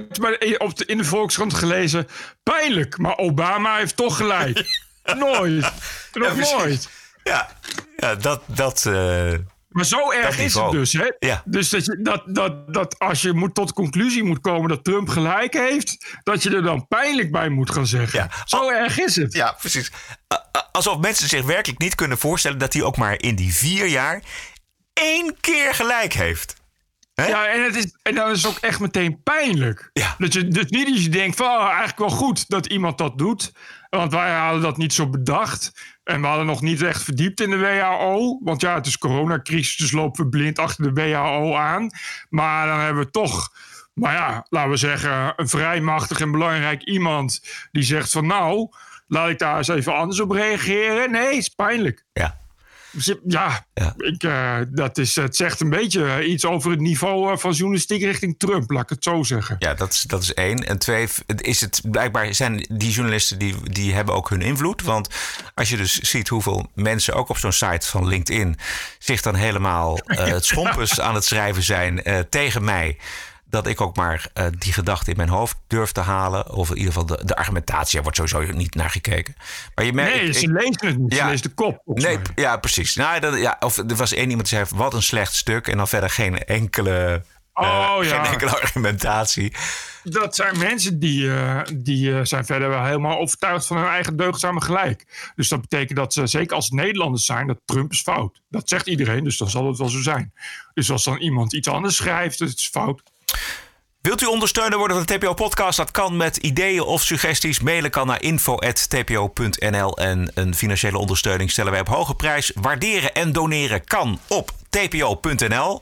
op de, in de Volkskrant gelezen? Pijnlijk, maar Obama heeft toch gelijk. nooit. Nog nooit. Ja, ja dat. dat eh, Maar zo erg is het dus, hè? Ja. Dus dat, je, dat, dat, dat als je moet tot de conclusie moet komen dat Trump gelijk heeft, dat je er dan pijnlijk bij moet gaan zeggen. Ja. Zo erg is het. Ja, precies. Alsof mensen zich werkelijk niet kunnen voorstellen dat hij ook maar in die vier jaar één keer gelijk heeft. Ja, en, het is, en dan is het ook echt meteen pijnlijk. Ja. Dat je, dus niet dat je denkt van, oh, eigenlijk wel goed dat iemand dat doet. Want wij hadden dat niet zo bedacht. En we hadden nog niet echt verdiept in de WHO. Want ja, het is coronacrisis, dus lopen we blind achter de WHO aan. Maar dan hebben we toch, maar ja, laten we zeggen, een vrij machtig en belangrijk iemand die zegt van nou, laat ik daar eens even anders op reageren. Nee, is pijnlijk. Ja. Ja, Ja. Ik, eh, dat is, het zegt een beetje eh, iets over het niveau eh, van journalistiek richting Trump, laat ik het zo zeggen. Ja, dat is, dat is één. En twee, is het blijkbaar zijn die journalisten die, die hebben ook hun invloed. Want als je dus ziet hoeveel mensen ook op zo'n site van LinkedIn zich dan helemaal het schompers aan het schrijven zijn tegen mij. Dat ik ook maar eh, die gedachte in mijn hoofd durf te halen. Of in ieder geval de, de argumentatie, daar wordt sowieso niet naar gekeken. Maar je merkt, Nee, ze lezen het niet. Ze Ja. lezen de kop. Nee, ja, precies. Nou, dat, ja, of er was één iemand die zei: wat een slecht stuk. En dan verder geen enkele, eh, Oh, ja. geen enkele argumentatie. Dat zijn mensen die, eh, die zijn verder wel helemaal overtuigd van hun eigen deugdzame gelijk. Dus dat betekent dat ze, zeker als Nederlanders zijn, dat Trump is fout. Dat zegt iedereen, dus dan zal het wel zo zijn. Dus als dan iemand iets anders schrijft, het is fout. Wilt u ondersteuner worden van de TPO-podcast? Dat kan met ideeën of suggesties. Mailen kan naar info.tpo.nl. En een financiële ondersteuning stellen wij op hoge prijs. Waarderen en doneren kan op tpo.nl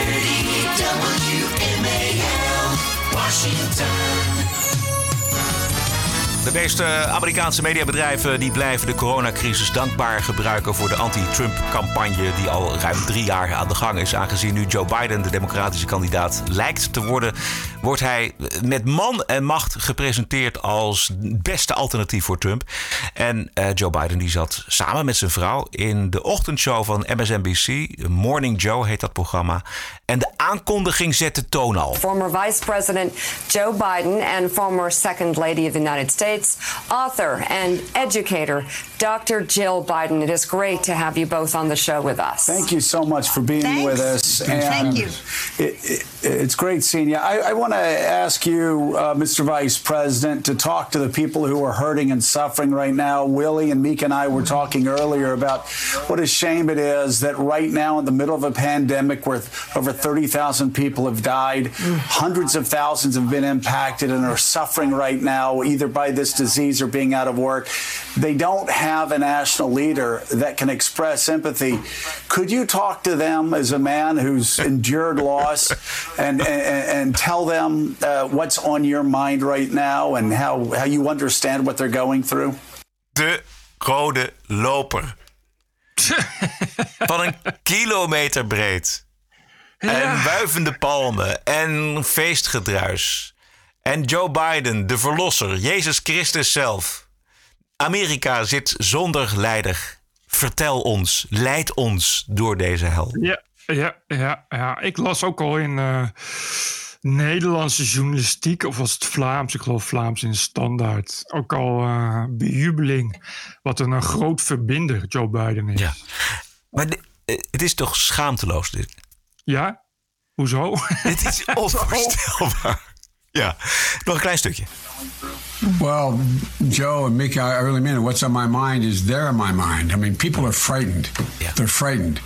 630 WMAL, Washington. De meeste Amerikaanse mediabedrijven die blijven de coronacrisis dankbaar gebruiken voor de anti-Trump-campagne die al ruim drie jaar aan de gang is. Aangezien nu Joe Biden de democratische kandidaat lijkt te worden, wordt hij met man en macht gepresenteerd als beste alternatief voor Trump. En eh, Joe Biden die zat samen met zijn vrouw in de ochtendshow van MSNBC, Morning Joe heet dat programma. En de aankondiging zet de toon al. Former Vice President Joe Biden and former Second Lady of the United States States, author and educator, Dr. Jill Biden. It is great to have you both on the show with us. Thank you so much for being Thanks. with us. And Thank you. It, it, it's great seeing you. I, I want to ask you, uh, Mr. Vice President, to talk to the people who are hurting and suffering right now. Willie and Meek and I were talking earlier about what a shame it is that right now, in the middle of a pandemic where over 30,000 people have died, hundreds of thousands have been impacted and are suffering right now, either by this disease or being out of work. They don't have a national leader that can express empathy. Could you talk to them as a man who's endured loss and, and, and tell them uh, what's on your mind right now and how, how you understand what they're going through? De rode loper. Van een kilometer breed. En wuivende palmen. En feestgedruis. En Joe Biden, de verlosser. Jezus Christus zelf. Amerika zit zonder leider. Vertel ons, leid ons door deze hel. Ja, ja, ja, ja. Ik las ook al in eh, Nederlandse journalistiek, of was het Vlaams, ik geloof Vlaams in standaard, ook al eh, bejubeling. Wat een, een groot verbinder Joe Biden is. Ja. Maar eh, het is toch schaamteloos dit? Ja? Hoezo? Dit is onvoorstelbaar. Ja, nog een klein stukje. Well, Joe and Mickey, I really mean it. What's on my mind is there in my mind. I mean, people are frightened. They're frightened.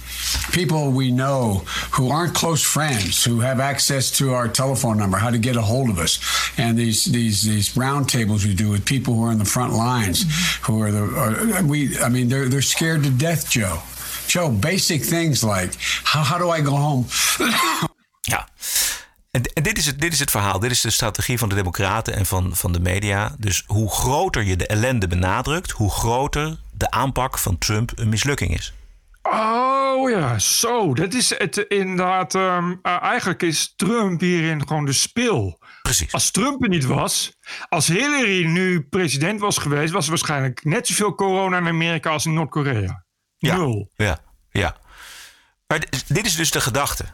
People we know who aren't close friends, who have access to our telephone number, how to get a hold of us, and these these these roundtables we do with people who are in the front lines, mm-hmm. who are the are, we. I mean, they're they're scared to death, Joe. Joe, basic things like how how do I go home? Ja. En, en dit, is het, dit is het verhaal. Dit is de strategie van de Democraten en van, van de media. Dus hoe groter je de ellende benadrukt, hoe groter de aanpak van Trump een mislukking is. Oh ja, zo. Dat is het inderdaad. ehm, eh, eigenlijk is Trump hierin gewoon de spil. Precies. Als Trump er niet was, als Hillary nu president was geweest, was er waarschijnlijk net zoveel corona in Amerika als in Noord-Korea. Nul. Ja, ja. Maar dit is dus de gedachte.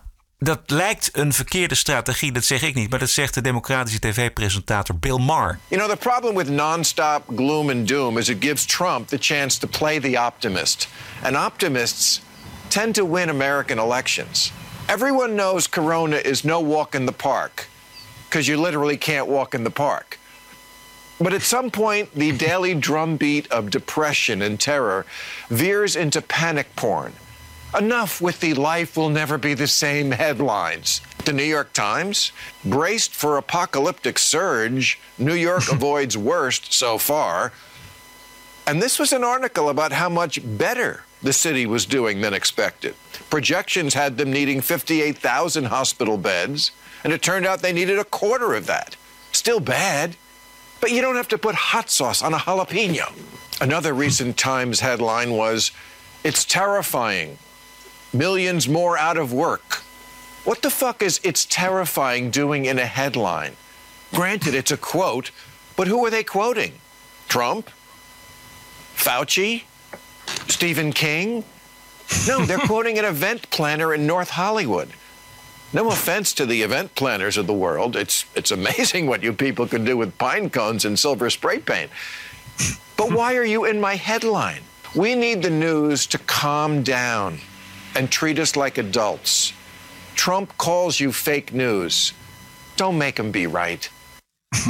Dat lijkt een verkeerde strategie, dat zeg ik niet, maar dat zegt de democratische tv-presentator Bill Maher. You know, the problem with nonstop gloom and doom is it gives Trump the chance to play the optimist. And optimists tend to win American elections. Everyone knows Corona is no walk in the park because you literally can't walk in the park. But at some point, the daily drumbeat of depression and terror veers into panic porn. Enough with the life will never be the same headlines. The New York Times, braced for apocalyptic surge, New York avoids worst so far. And this was an article about how much better the city was doing than expected. Projections had them needing 58,000 hospital beds, and it turned out they needed a quarter of that. Still bad, but you don't have to put hot sauce on a jalapeno. Another recent Times headline was It's terrifying. Millions more out of work. What the fuck is It's terrifying doing in a headline? Granted, it's a quote, but who are they quoting? Trump? Fauci? Stephen King? No, they're quoting an event planner in North Hollywood. No offense to the event planners of the world. It's, it's amazing what you people can do with pine cones and silver spray paint. But why are you in my headline? We need the news to calm down and treat us like adults. Trump calls you fake news. Don't make him be right.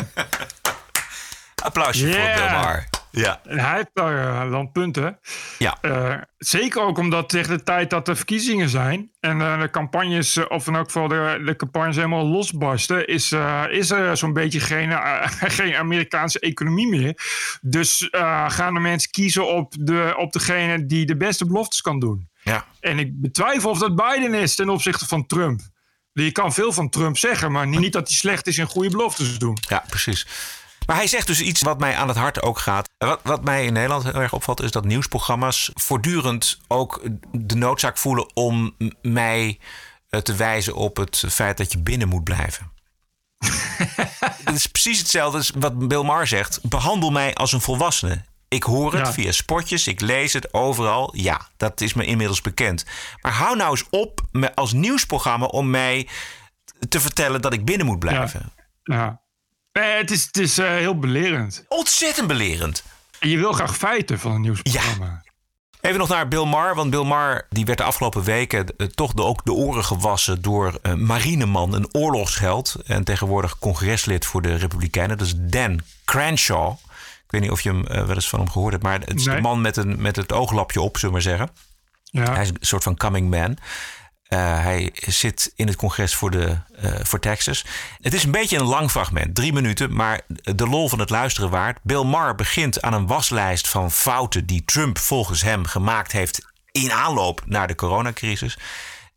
Applausje voor Yeah. Bill Maher. Ja. En hij heeft daar eh, dan punten. Ja. Eh, zeker ook omdat tegen de tijd dat er verkiezingen zijn en eh, de campagnes, of in elk geval de, de campagnes helemaal losbarsten, is, is er zo'n beetje geen, geen Amerikaanse economie meer. Dus gaan de mensen kiezen op, de, op degene die de beste beloftes kan doen. Ja. En ik betwijfel of dat Biden is ten opzichte van Trump. Je kan veel van Trump zeggen, maar niet dat hij slecht is in goede beloftes doen. Ja, precies. Maar hij zegt dus iets wat mij aan het hart ook gaat. Wat, wat mij in Nederland heel erg opvalt, is dat nieuwsprogramma's voortdurend ook de noodzaak voelen om mij eh, te wijzen op het feit dat je binnen moet blijven. Het is precies hetzelfde als wat Bill Maher zegt. Behandel mij als een volwassene. Ik hoor het Ja. via spotjes, ik lees het overal. Ja, dat is me inmiddels bekend. Maar hou nou eens op als nieuwsprogramma om mij te vertellen dat ik binnen moet blijven. Ja. Eh, het is, het is eh, heel belerend. Ontzettend belerend. En je wil graag feiten van een nieuwsprogramma. Even nog naar Bill Maher, want Bill Maher die werd de afgelopen weken eh, toch de, ook de oren gewassen door uh, Marineman, een oorlogsheld en tegenwoordig congreslid voor de Republikeinen. Dat is Dan Crenshaw. Ik weet niet of je hem wel eens van hem gehoord hebt, maar het is Nee. de man met, een, met het ooglapje op, zullen we maar zeggen. Ja. Hij is een soort van coming man. Uh, hij zit in het congres voor, de, uh, voor Texas. Het is een beetje een lang fragment, drie minuten, maar de lol van het luisteren waard. Bill Maher begint aan een waslijst van fouten die Trump volgens hem gemaakt heeft in aanloop naar de coronacrisis.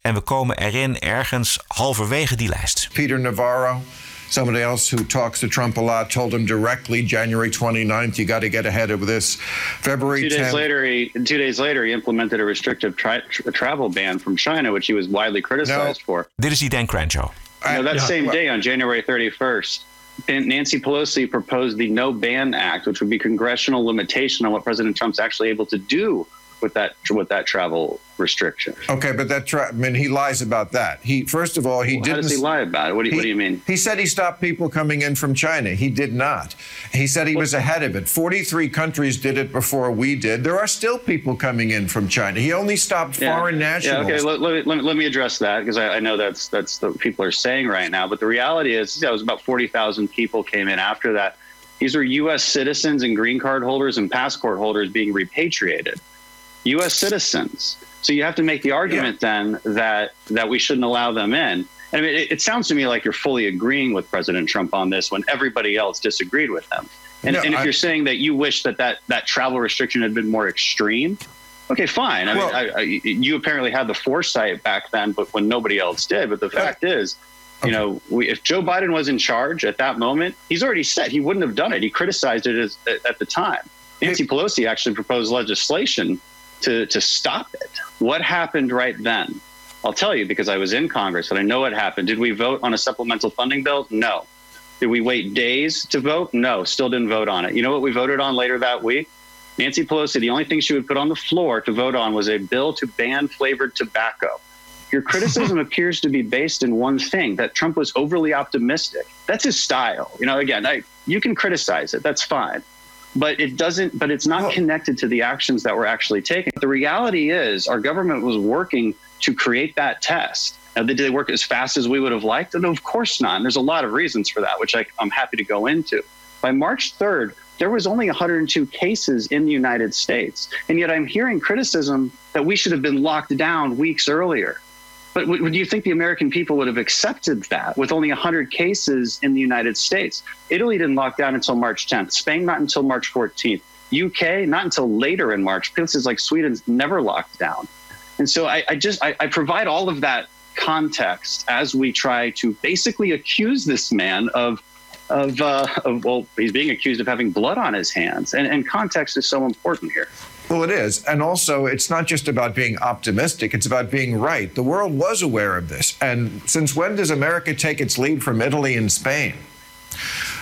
En we komen erin ergens halverwege die lijst. Peter Navarro, somebody else who talks to Trump a lot, told him directly January 29th, you got to get ahead of this. February Two days later, he, two days later, he implemented a restrictive tri- tra- travel ban from China, which he was widely criticized for. Dit is die Dan Crenshaw. You know, that Yeah. same day on January 31st, and Nancy Pelosi proposed the No Ban Act, which would be congressional limitation on what President Trump's actually able to do with that with that travel restriction. Okay, but that tra- I mean, he lies about that. He first of all, he How didn't. does he lie about it? What do, you, what do you mean? He said he stopped people coming in from China. He did not. He said he was ahead of it. 43 countries did it before we did. There are still people coming in from China. He only stopped foreign nationals. Yeah, okay. Let, let, me- let, let me address that because I, I know that's that's what people are saying right now. But the reality is, yeah, it was about forty thousand people came in after that. These are U.S. citizens and green card holders and passport holders being repatriated. U.S. citizens. So you have to make the argument then that that we shouldn't allow them in. And I mean, it, it sounds to me like you're fully agreeing with President Trump on this when everybody else disagreed with him. And, No, and if I- you're saying that you wish that, that that travel restriction had been more extreme, okay, fine. I Well- mean, I, I, you apparently had the foresight back then, but when nobody else did. But the fact is, you know, we, if Joe Biden was in charge at that moment, he's already said he wouldn't have done it. He criticized it as, at the time. Nancy Pelosi actually proposed legislation to, to stop it. What happened right then? I'll tell you because I was in Congress and I know what happened. Did we vote on a supplemental funding bill? No. Did we wait days to vote? No, still didn't vote on it. You know what we voted on later that week? Nancy Pelosi, the only thing she would put on the floor to vote on was a bill to ban flavored tobacco. Your criticism appears to be based in one thing that Trump was overly optimistic. That's his style. You know, again, I, you can criticize it, that's fine. But it doesn't, but it's not connected to the actions that were actually taken. The reality is, our government was working to create that test. Now, did they work as fast as we would have liked? And of course not. And there's a lot of reasons for that, which I, I'm happy to go into. By March 3rd, there was only 102 cases in the United States. And yet I'm hearing criticism that we should have been locked down weeks earlier. But would you think the American people would have accepted that with only 100 cases in the United States? Italy didn't lock down until March 10th, Spain not until March 14th, UK not until later in March. Places like Sweden's never locked down. And so I, I just I, I provide all of that context as we try to basically accuse this man of of, uh, of well, he's being accused of having blood on his hands, and, and context is so important here. Well, it is. And also, it's not just about being optimistic, it's about being right. The world was aware of this. And since when does America take its lead from Italy and Spain?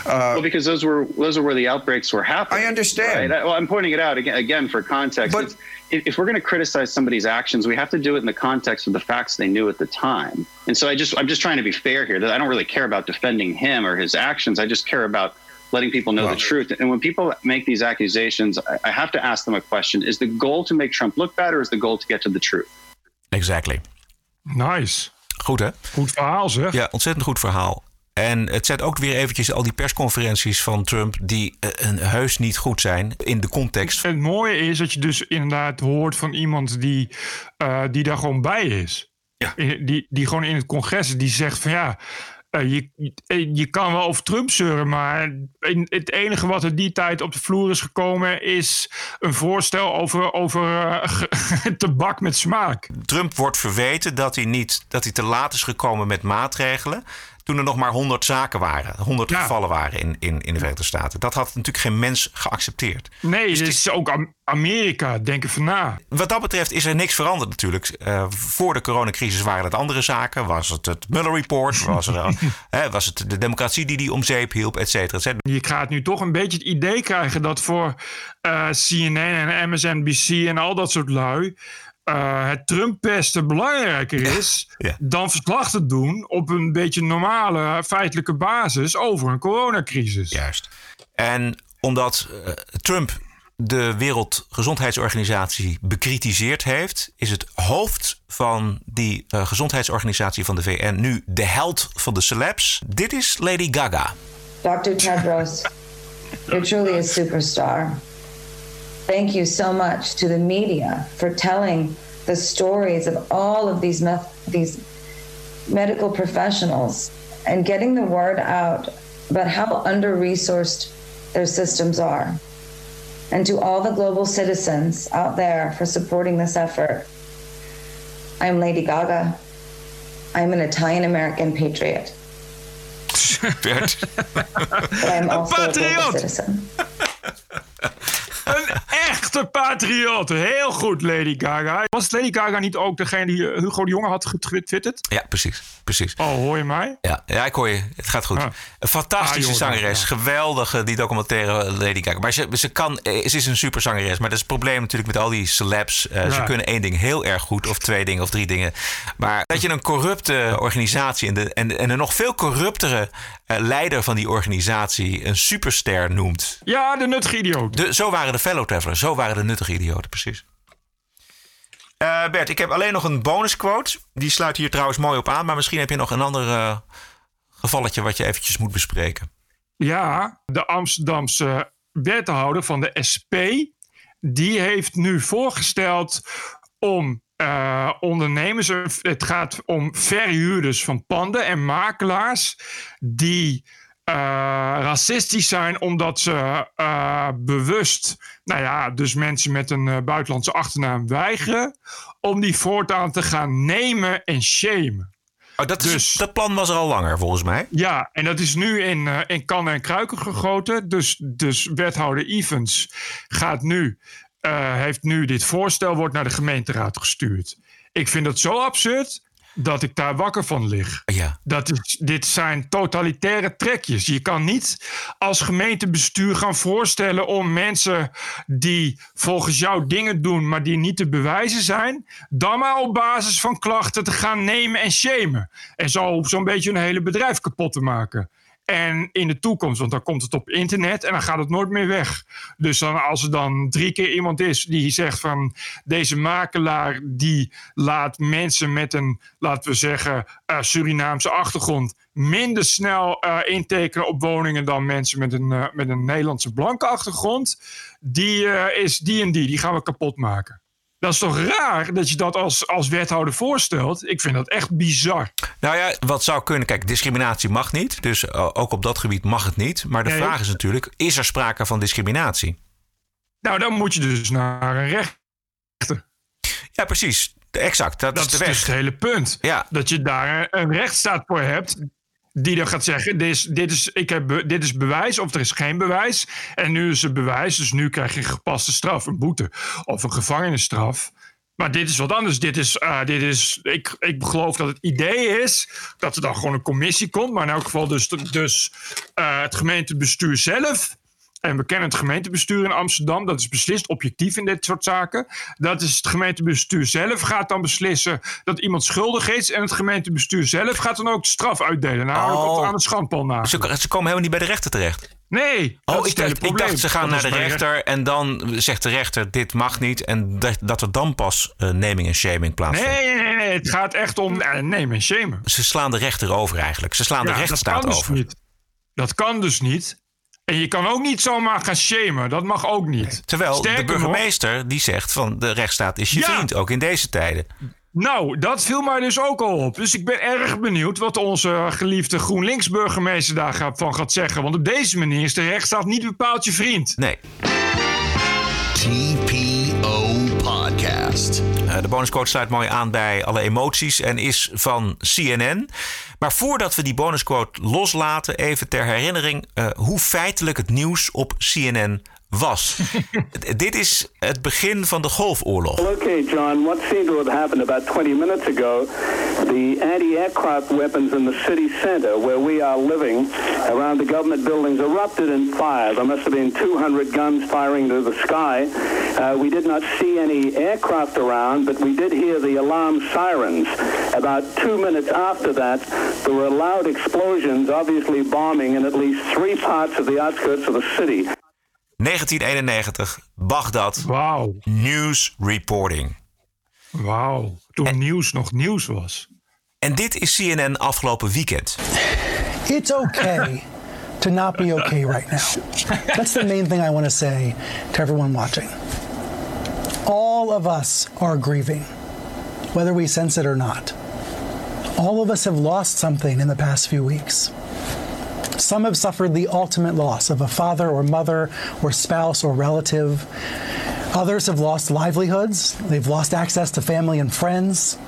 Uh, well, because those were those are where the outbreaks were happening. I understand. Right? I- Well, I'm pointing it out again, again for context. It's- if, if we're going to criticize somebody's actions, we have to do it in the context of the facts they knew at the time. And so I just I'm just trying to be fair here. That I don't really care about defending him or his actions. I just care about letting people know the truth. And when people make these accusations, I, I have to ask them a question: Is the goal to make Trump look bad, or is the goal to get to the truth? Exactly. Nice. Goed hè? Goed verhaal zeg. Ja, ontzettend goed verhaal. En het zet ook weer eventjes al die persconferenties van Trump... die eh, een heus niet goed zijn in de context. Het mooie is dat je dus inderdaad hoort van iemand die, eh, die daar gewoon bij is. Ja. Die, die gewoon in het congres die zegt van ja. Je, je kan wel over Trump zeuren, maar het enige wat er die tijd op de vloer is gekomen is een voorstel over, over eh, tabak met smaak. Trump wordt verweten dat hij, niet, dat hij te laat is gekomen met maatregelen... toen er nog maar 100 zaken waren, 100 gevallen waren in, in, in de Verenigde Staten. Dat had natuurlijk geen mens geaccepteerd. Nee, dus het is ook Am- Amerika, denk even na. Wat dat betreft is er niks veranderd natuurlijk. Eh, voor de coronacrisis waren het andere zaken. Was het het Mueller Report? Was was het de democratie die die om zeep hielp, et cetera, et cetera. Je gaat nu toch een beetje het idee krijgen dat voor eh, CNN en MSNBC en al dat soort lui. Uh, het Trump-pesten belangrijker is dan verslag te doen op een beetje normale feitelijke basis over een coronacrisis. Juist. En omdat uh, Trump de Wereldgezondheidsorganisatie bekritiseerd heeft, is het hoofd van die uh, gezondheidsorganisatie van de VN nu de held van de celebs. Dit is Lady Gaga. Dr. Tedros, you're truly a superstar. Thank you so much to the media for telling the stories of all of these these medical professionals and getting the word out about how under-resourced their systems are. and to all the global citizens out there for supporting this effort. I'm Lady Gaga. I'm an Italian American patriot. but I'm also a global citizen. Echte patriot. Heel goed, Lady Gaga. Was Lady Gaga niet ook degene die eh, Hugo de Jonge had getwitterd? Ja, precies. precies. Oh, hoor je mij? Ja, ja ik hoor je. Het gaat goed. Ah. Een fantastische ah, zangeres. Geweldige, die documentaire Lady Gaga. Maar ze, ze, kan, eh, ze is een super zangeres. Maar dat is het probleem natuurlijk met al die celebs. Uh, Ze kunnen één ding heel erg goed. Of twee dingen of drie dingen. Maar dat je een corrupte organisatie en, de, en, en een nog veel corruptere leider van die organisatie een superster noemt. Ja, de nuttige idioot. De, zo waren de fellow travelers. Zo waren de nuttige idioten, precies. Uh, Bert, ik heb alleen nog een bonusquote. Die sluit hier trouwens mooi op aan. Maar misschien heb je nog een ander uh, gevalletje wat je eventjes moet bespreken. Ja, de Amsterdamse wethouder van de SP... die heeft nu voorgesteld om uh, ondernemers... het gaat om verhuurders van panden en makelaars... die uh, racistisch zijn omdat ze uh, bewust, nou ja, dus mensen met een buitenlandse achternaam weigeren om die voortaan te gaan nemen en shamen. Oh, dat, dus, dat plan was er al langer volgens mij. Ja, en dat is nu in, in kannen en kruiken gegoten. Dus, dus wethouder Evans gaat nu, heeft nu dit voorstel wordt naar de gemeenteraad gestuurd. Ik vind dat zo absurd dat ik daar wakker van lig. Ja. Dat is, dit zijn totalitaire trekjes. Je kan niet als gemeentebestuur gaan voorstellen om mensen die volgens jou dingen doen, maar die niet te bewijzen zijn, dan maar op basis van klachten te gaan nemen en shamen. En zo zo'n beetje een hele bedrijf kapot te maken. En in de toekomst, want dan komt het op internet en dan gaat het nooit meer weg. Dus dan, als er dan drie keer iemand is die zegt van deze makelaar die laat mensen met een, laten we zeggen, uh, Surinaamse achtergrond minder snel uh, intekenen op woningen dan mensen met een, uh, met een Nederlandse blanke achtergrond. Die is die en die, die gaan we kapot maken. Dat is toch raar dat je dat als, als wethouder voorstelt? Ik vind dat echt bizar. Nou ja, wat zou kunnen. Kijk, discriminatie mag niet. Dus eh, ook op dat gebied mag het niet. Maar de vraag is natuurlijk: is er sprake van discriminatie? Nou, dan moet je dus naar een rechter. Ja, precies. Exact. Dat, dat is de weg. Dus het hele punt. Ja. Dat je daar een rechtsstaat voor hebt die dan gaat zeggen: dit is, dit, is, ik heb, dit is bewijs of er is geen bewijs. En nu is er bewijs, dus nu krijg je een gepaste straf, een boete of een gevangenisstraf. Maar dit is wat anders. Dit is, uh, dit is, ik, ik geloof dat het idee is dat er dan gewoon een commissie komt. Maar in elk geval dus, dus uh, het gemeentebestuur zelf en we kennen het gemeentebestuur in Amsterdam. Dat is beslist objectief in dit soort zaken. Dat is het gemeentebestuur zelf gaat dan beslissen dat iemand schuldig is. En het gemeentebestuur zelf gaat dan ook straf uitdelen. Namelijk oh. aan het schandpaal na. Ze, ze, komen helemaal niet bij de rechter terecht. Nee. Oh, ik dacht, ik dacht, ze gaan naar de rechter en dan zegt de rechter dit mag niet. En dat, dat er dan pas uh, naming en shaming plaatsvindt. Nee, nee, nee. Het gaat echt om uh, naming en shamen. Ze slaan de rechter over eigenlijk. Ze slaan ja, de rechtsstaat dus over. Niet. Dat kan dus niet. En je kan ook niet zomaar gaan shamen. Dat mag ook niet. Terwijl de burgemeester die zegt van de rechtsstaat is je vriend, ook in deze tijden. Nou, dat viel mij dus ook al op. Dus ik ben erg benieuwd wat onze geliefde GroenLinks-burgemeester daarvan gaat zeggen. Want op deze manier is de rechtsstaat niet bepaald je vriend. Nee. TPO Podcast. Uh, de bonusquote sluit mooi aan bij alle emoties en is van CNN. Maar voordat we die bonusquote loslaten, even ter herinnering uh, hoe feitelijk het nieuws op CNN was. Dit is het begin van de Golfoorlog. Okay, John, what seemed to have happened about 20 minutes ago, the anti-aircraft weapons in the city center where we are living around the government buildings erupted in fire. There must have been 200 guns firing to the sky. Uh, we did not see any aircraft around, but we did hear the alarm sirens. About two minutes after that, there were loud explosions, obviously bombing in at least three parts of the outskirts of the city. 1991, Bagdad. Wauw. News reporting. Wauw. Toen nieuws nog nieuws was. En dit is CNN afgelopen weekend. It's okay to not be okay right now. That's the main thing I want to say to everyone watching. All of us are grieving, whether we sense it or not. All of us have lost something in the past few weeks. Some have suffered the ultimate loss of a father or mother or spouse or relative. Others have lost livelihoods. They've lost access to family and friends.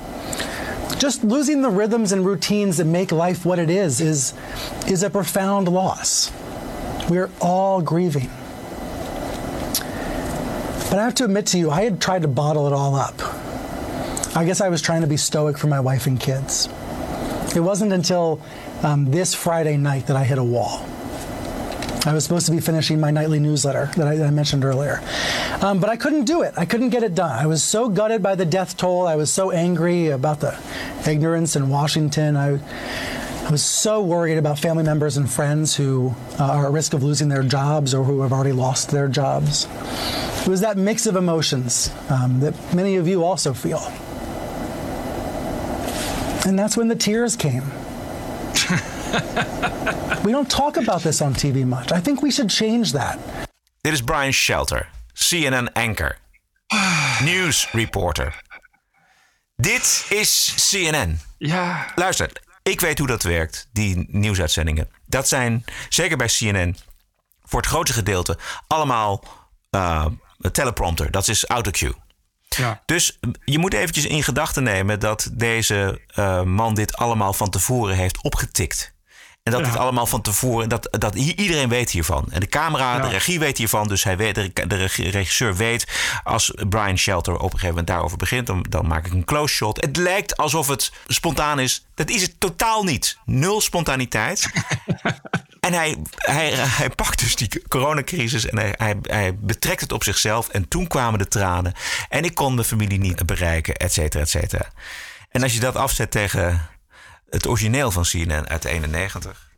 Just losing the rhythms and routines that make life what it is is, is a profound loss. We're all grieving. But I have to admit to you, I had tried to bottle it all up. I guess I was trying to be stoic for my wife and kids. It wasn't until um, this Friday night that I hit a wall. I was supposed to be finishing my nightly newsletter that I, that I mentioned earlier. Um, but I couldn't do it. I couldn't get it done. I was so gutted by the death toll. I was so angry about the ignorance in Washington. I, I was so worried about family members and friends who uh, are at risk of losing their jobs or who have already lost their jobs. It was that mix of emotions um, that many of you also feel. And that's when the tears came. we don't talk about this on TV much. I think we should change that. Dit is Brian Shelter, CNN anchor, news reporter. Dit is CNN. Ja. Luister, ik weet hoe dat werkt, die nieuwsuitzendingen. Dat zijn, zeker bij CNN, voor het grootste gedeelte allemaal uh, teleprompter. Dat is autocue. Ja. Dus je moet eventjes in gedachten nemen dat deze uh, man dit allemaal van tevoren heeft opgetikt. En dat Ja. dit allemaal van tevoren, dat, dat iedereen weet hiervan. En de camera, Ja. de regie weet hiervan. Dus hij weet, de, de regisseur weet, als Brian Shelter op een gegeven moment daarover begint, dan, dan maak ik een close shot. Het lijkt alsof het spontaan is. Dat is het totaal niet. Nul spontaniteit. En hij, hij, hij pakt dus die coronacrisis en hij, hij, hij betrekt het op zichzelf. En toen kwamen de tranen. En ik kon de familie niet bereiken, et cetera, et cetera. En als je dat afzet tegen het origineel van CNN uit 91.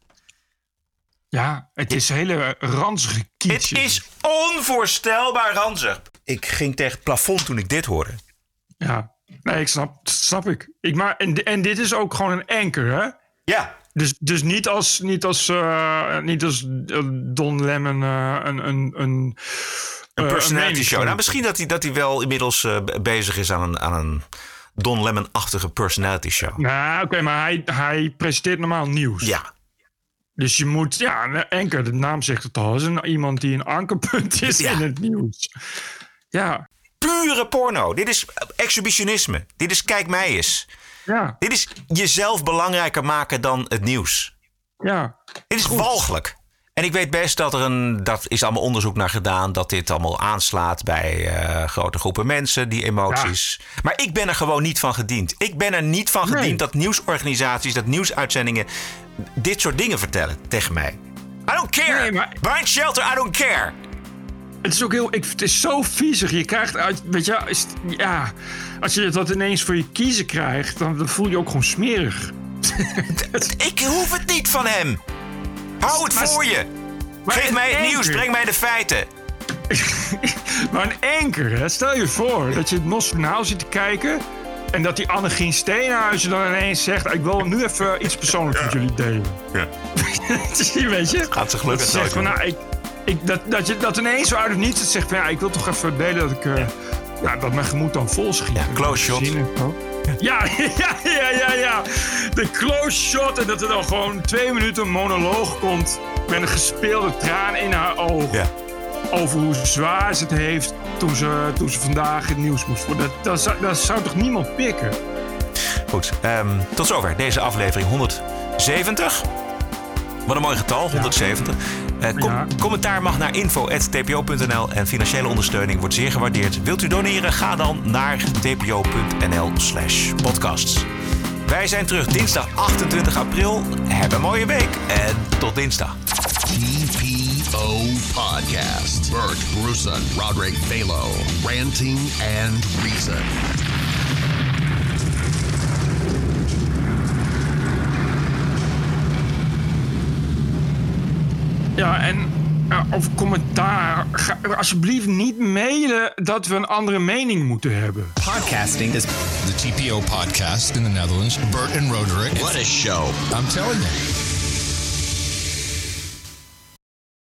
Ja, het is hele ranzige kietje. Het is onvoorstelbaar ranzig. Ik ging tegen het plafond toen ik dit hoorde. Ja, nee, ik snap, snap ik. ik maar, en, en dit is ook gewoon een anker, hè? Ja. Dus, dus niet als, niet als, eh, niet als eh, Don Lemon eh, een, een, een, Een personality show. Nou, misschien dat hij, dat hij wel inmiddels be- bezig is aan een, aan een Don Lemon-achtige personality show. Nou, oké, maar hij, hij presenteert normaal nieuws. Ja. Dus je moet, ja, een anker, de naam zegt het al, is een, iemand die een ankerpunt is Ja. in het nieuws. Ja. Pure porno. Dit is exhibitionisme. Dit is kijk mij eens. Ja. Dit is jezelf belangrijker maken dan het nieuws. Ja. Dit is walgelijk. En ik weet best dat er een, dat is allemaal onderzoek naar gedaan, dat dit allemaal aanslaat bij eh, grote groepen mensen, die emoties. Maar ik ben er gewoon niet van gediend. Ik ben er niet van Nee. gediend dat nieuwsorganisaties, dat nieuwsuitzendingen dit soort dingen vertellen tegen mij. I don't care. Brian Shelter, I don't care. Het is ook heel, ik, het is zo viezig. Je krijgt, uit- weet je, is, ja, als je dat ineens voor je kiezen krijgt, dan, dan voel je ook gewoon smerig. ik hoef het niet van hem. Hou het Maar- voor je. maar Geef mij het nieuws, breng mij de feiten. Maar een anker, hè? stel je voor dat je het Nos Journaal zit te kijken... en dat die Annegien Steenhuizen dan ineens zegt... ik wil nu even iets persoonlijks met jullie delen. Ja. Weet je? Gaat ze gelukkig Dat van, nou, ik, ik, dat, dat je dat ineens zo uit het niets zegt van... ja, ik wil toch even delen dat ik... eh, ja, dat mijn gemoed dan vol schiet. Ja, close shot. Ja, ja, ja, ja, ja. De close shot. En dat er dan gewoon twee minuten monoloog komt. Met een gespeelde traan in haar oog. Over hoe zwaar ze het heeft toen ze, toen ze vandaag het nieuws moest worden. Dat, dat, zou, dat zou toch niemand pikken? Goed, ehm, tot zover deze aflevering 170. Wat een mooi getal, 170. Eh, com- Commentaar mag naar info.tpo.nl en financiële ondersteuning wordt zeer gewaardeerd. Wilt u doneren? Ga dan naar tpo.nl slash podcasts. Wij zijn terug dinsdag 28 april. Heb een mooie week en tot dinsdag. TPO Podcast. Bert Bruson, Roderick Balo, Ranting and Reason. Ja, en eh, of commentaar. Ga, alsjeblieft niet mailen dat we een andere mening moeten hebben. Podcasting is the TPO podcast in the Netherlands. Bert and Roderick. What a show. I'm telling you.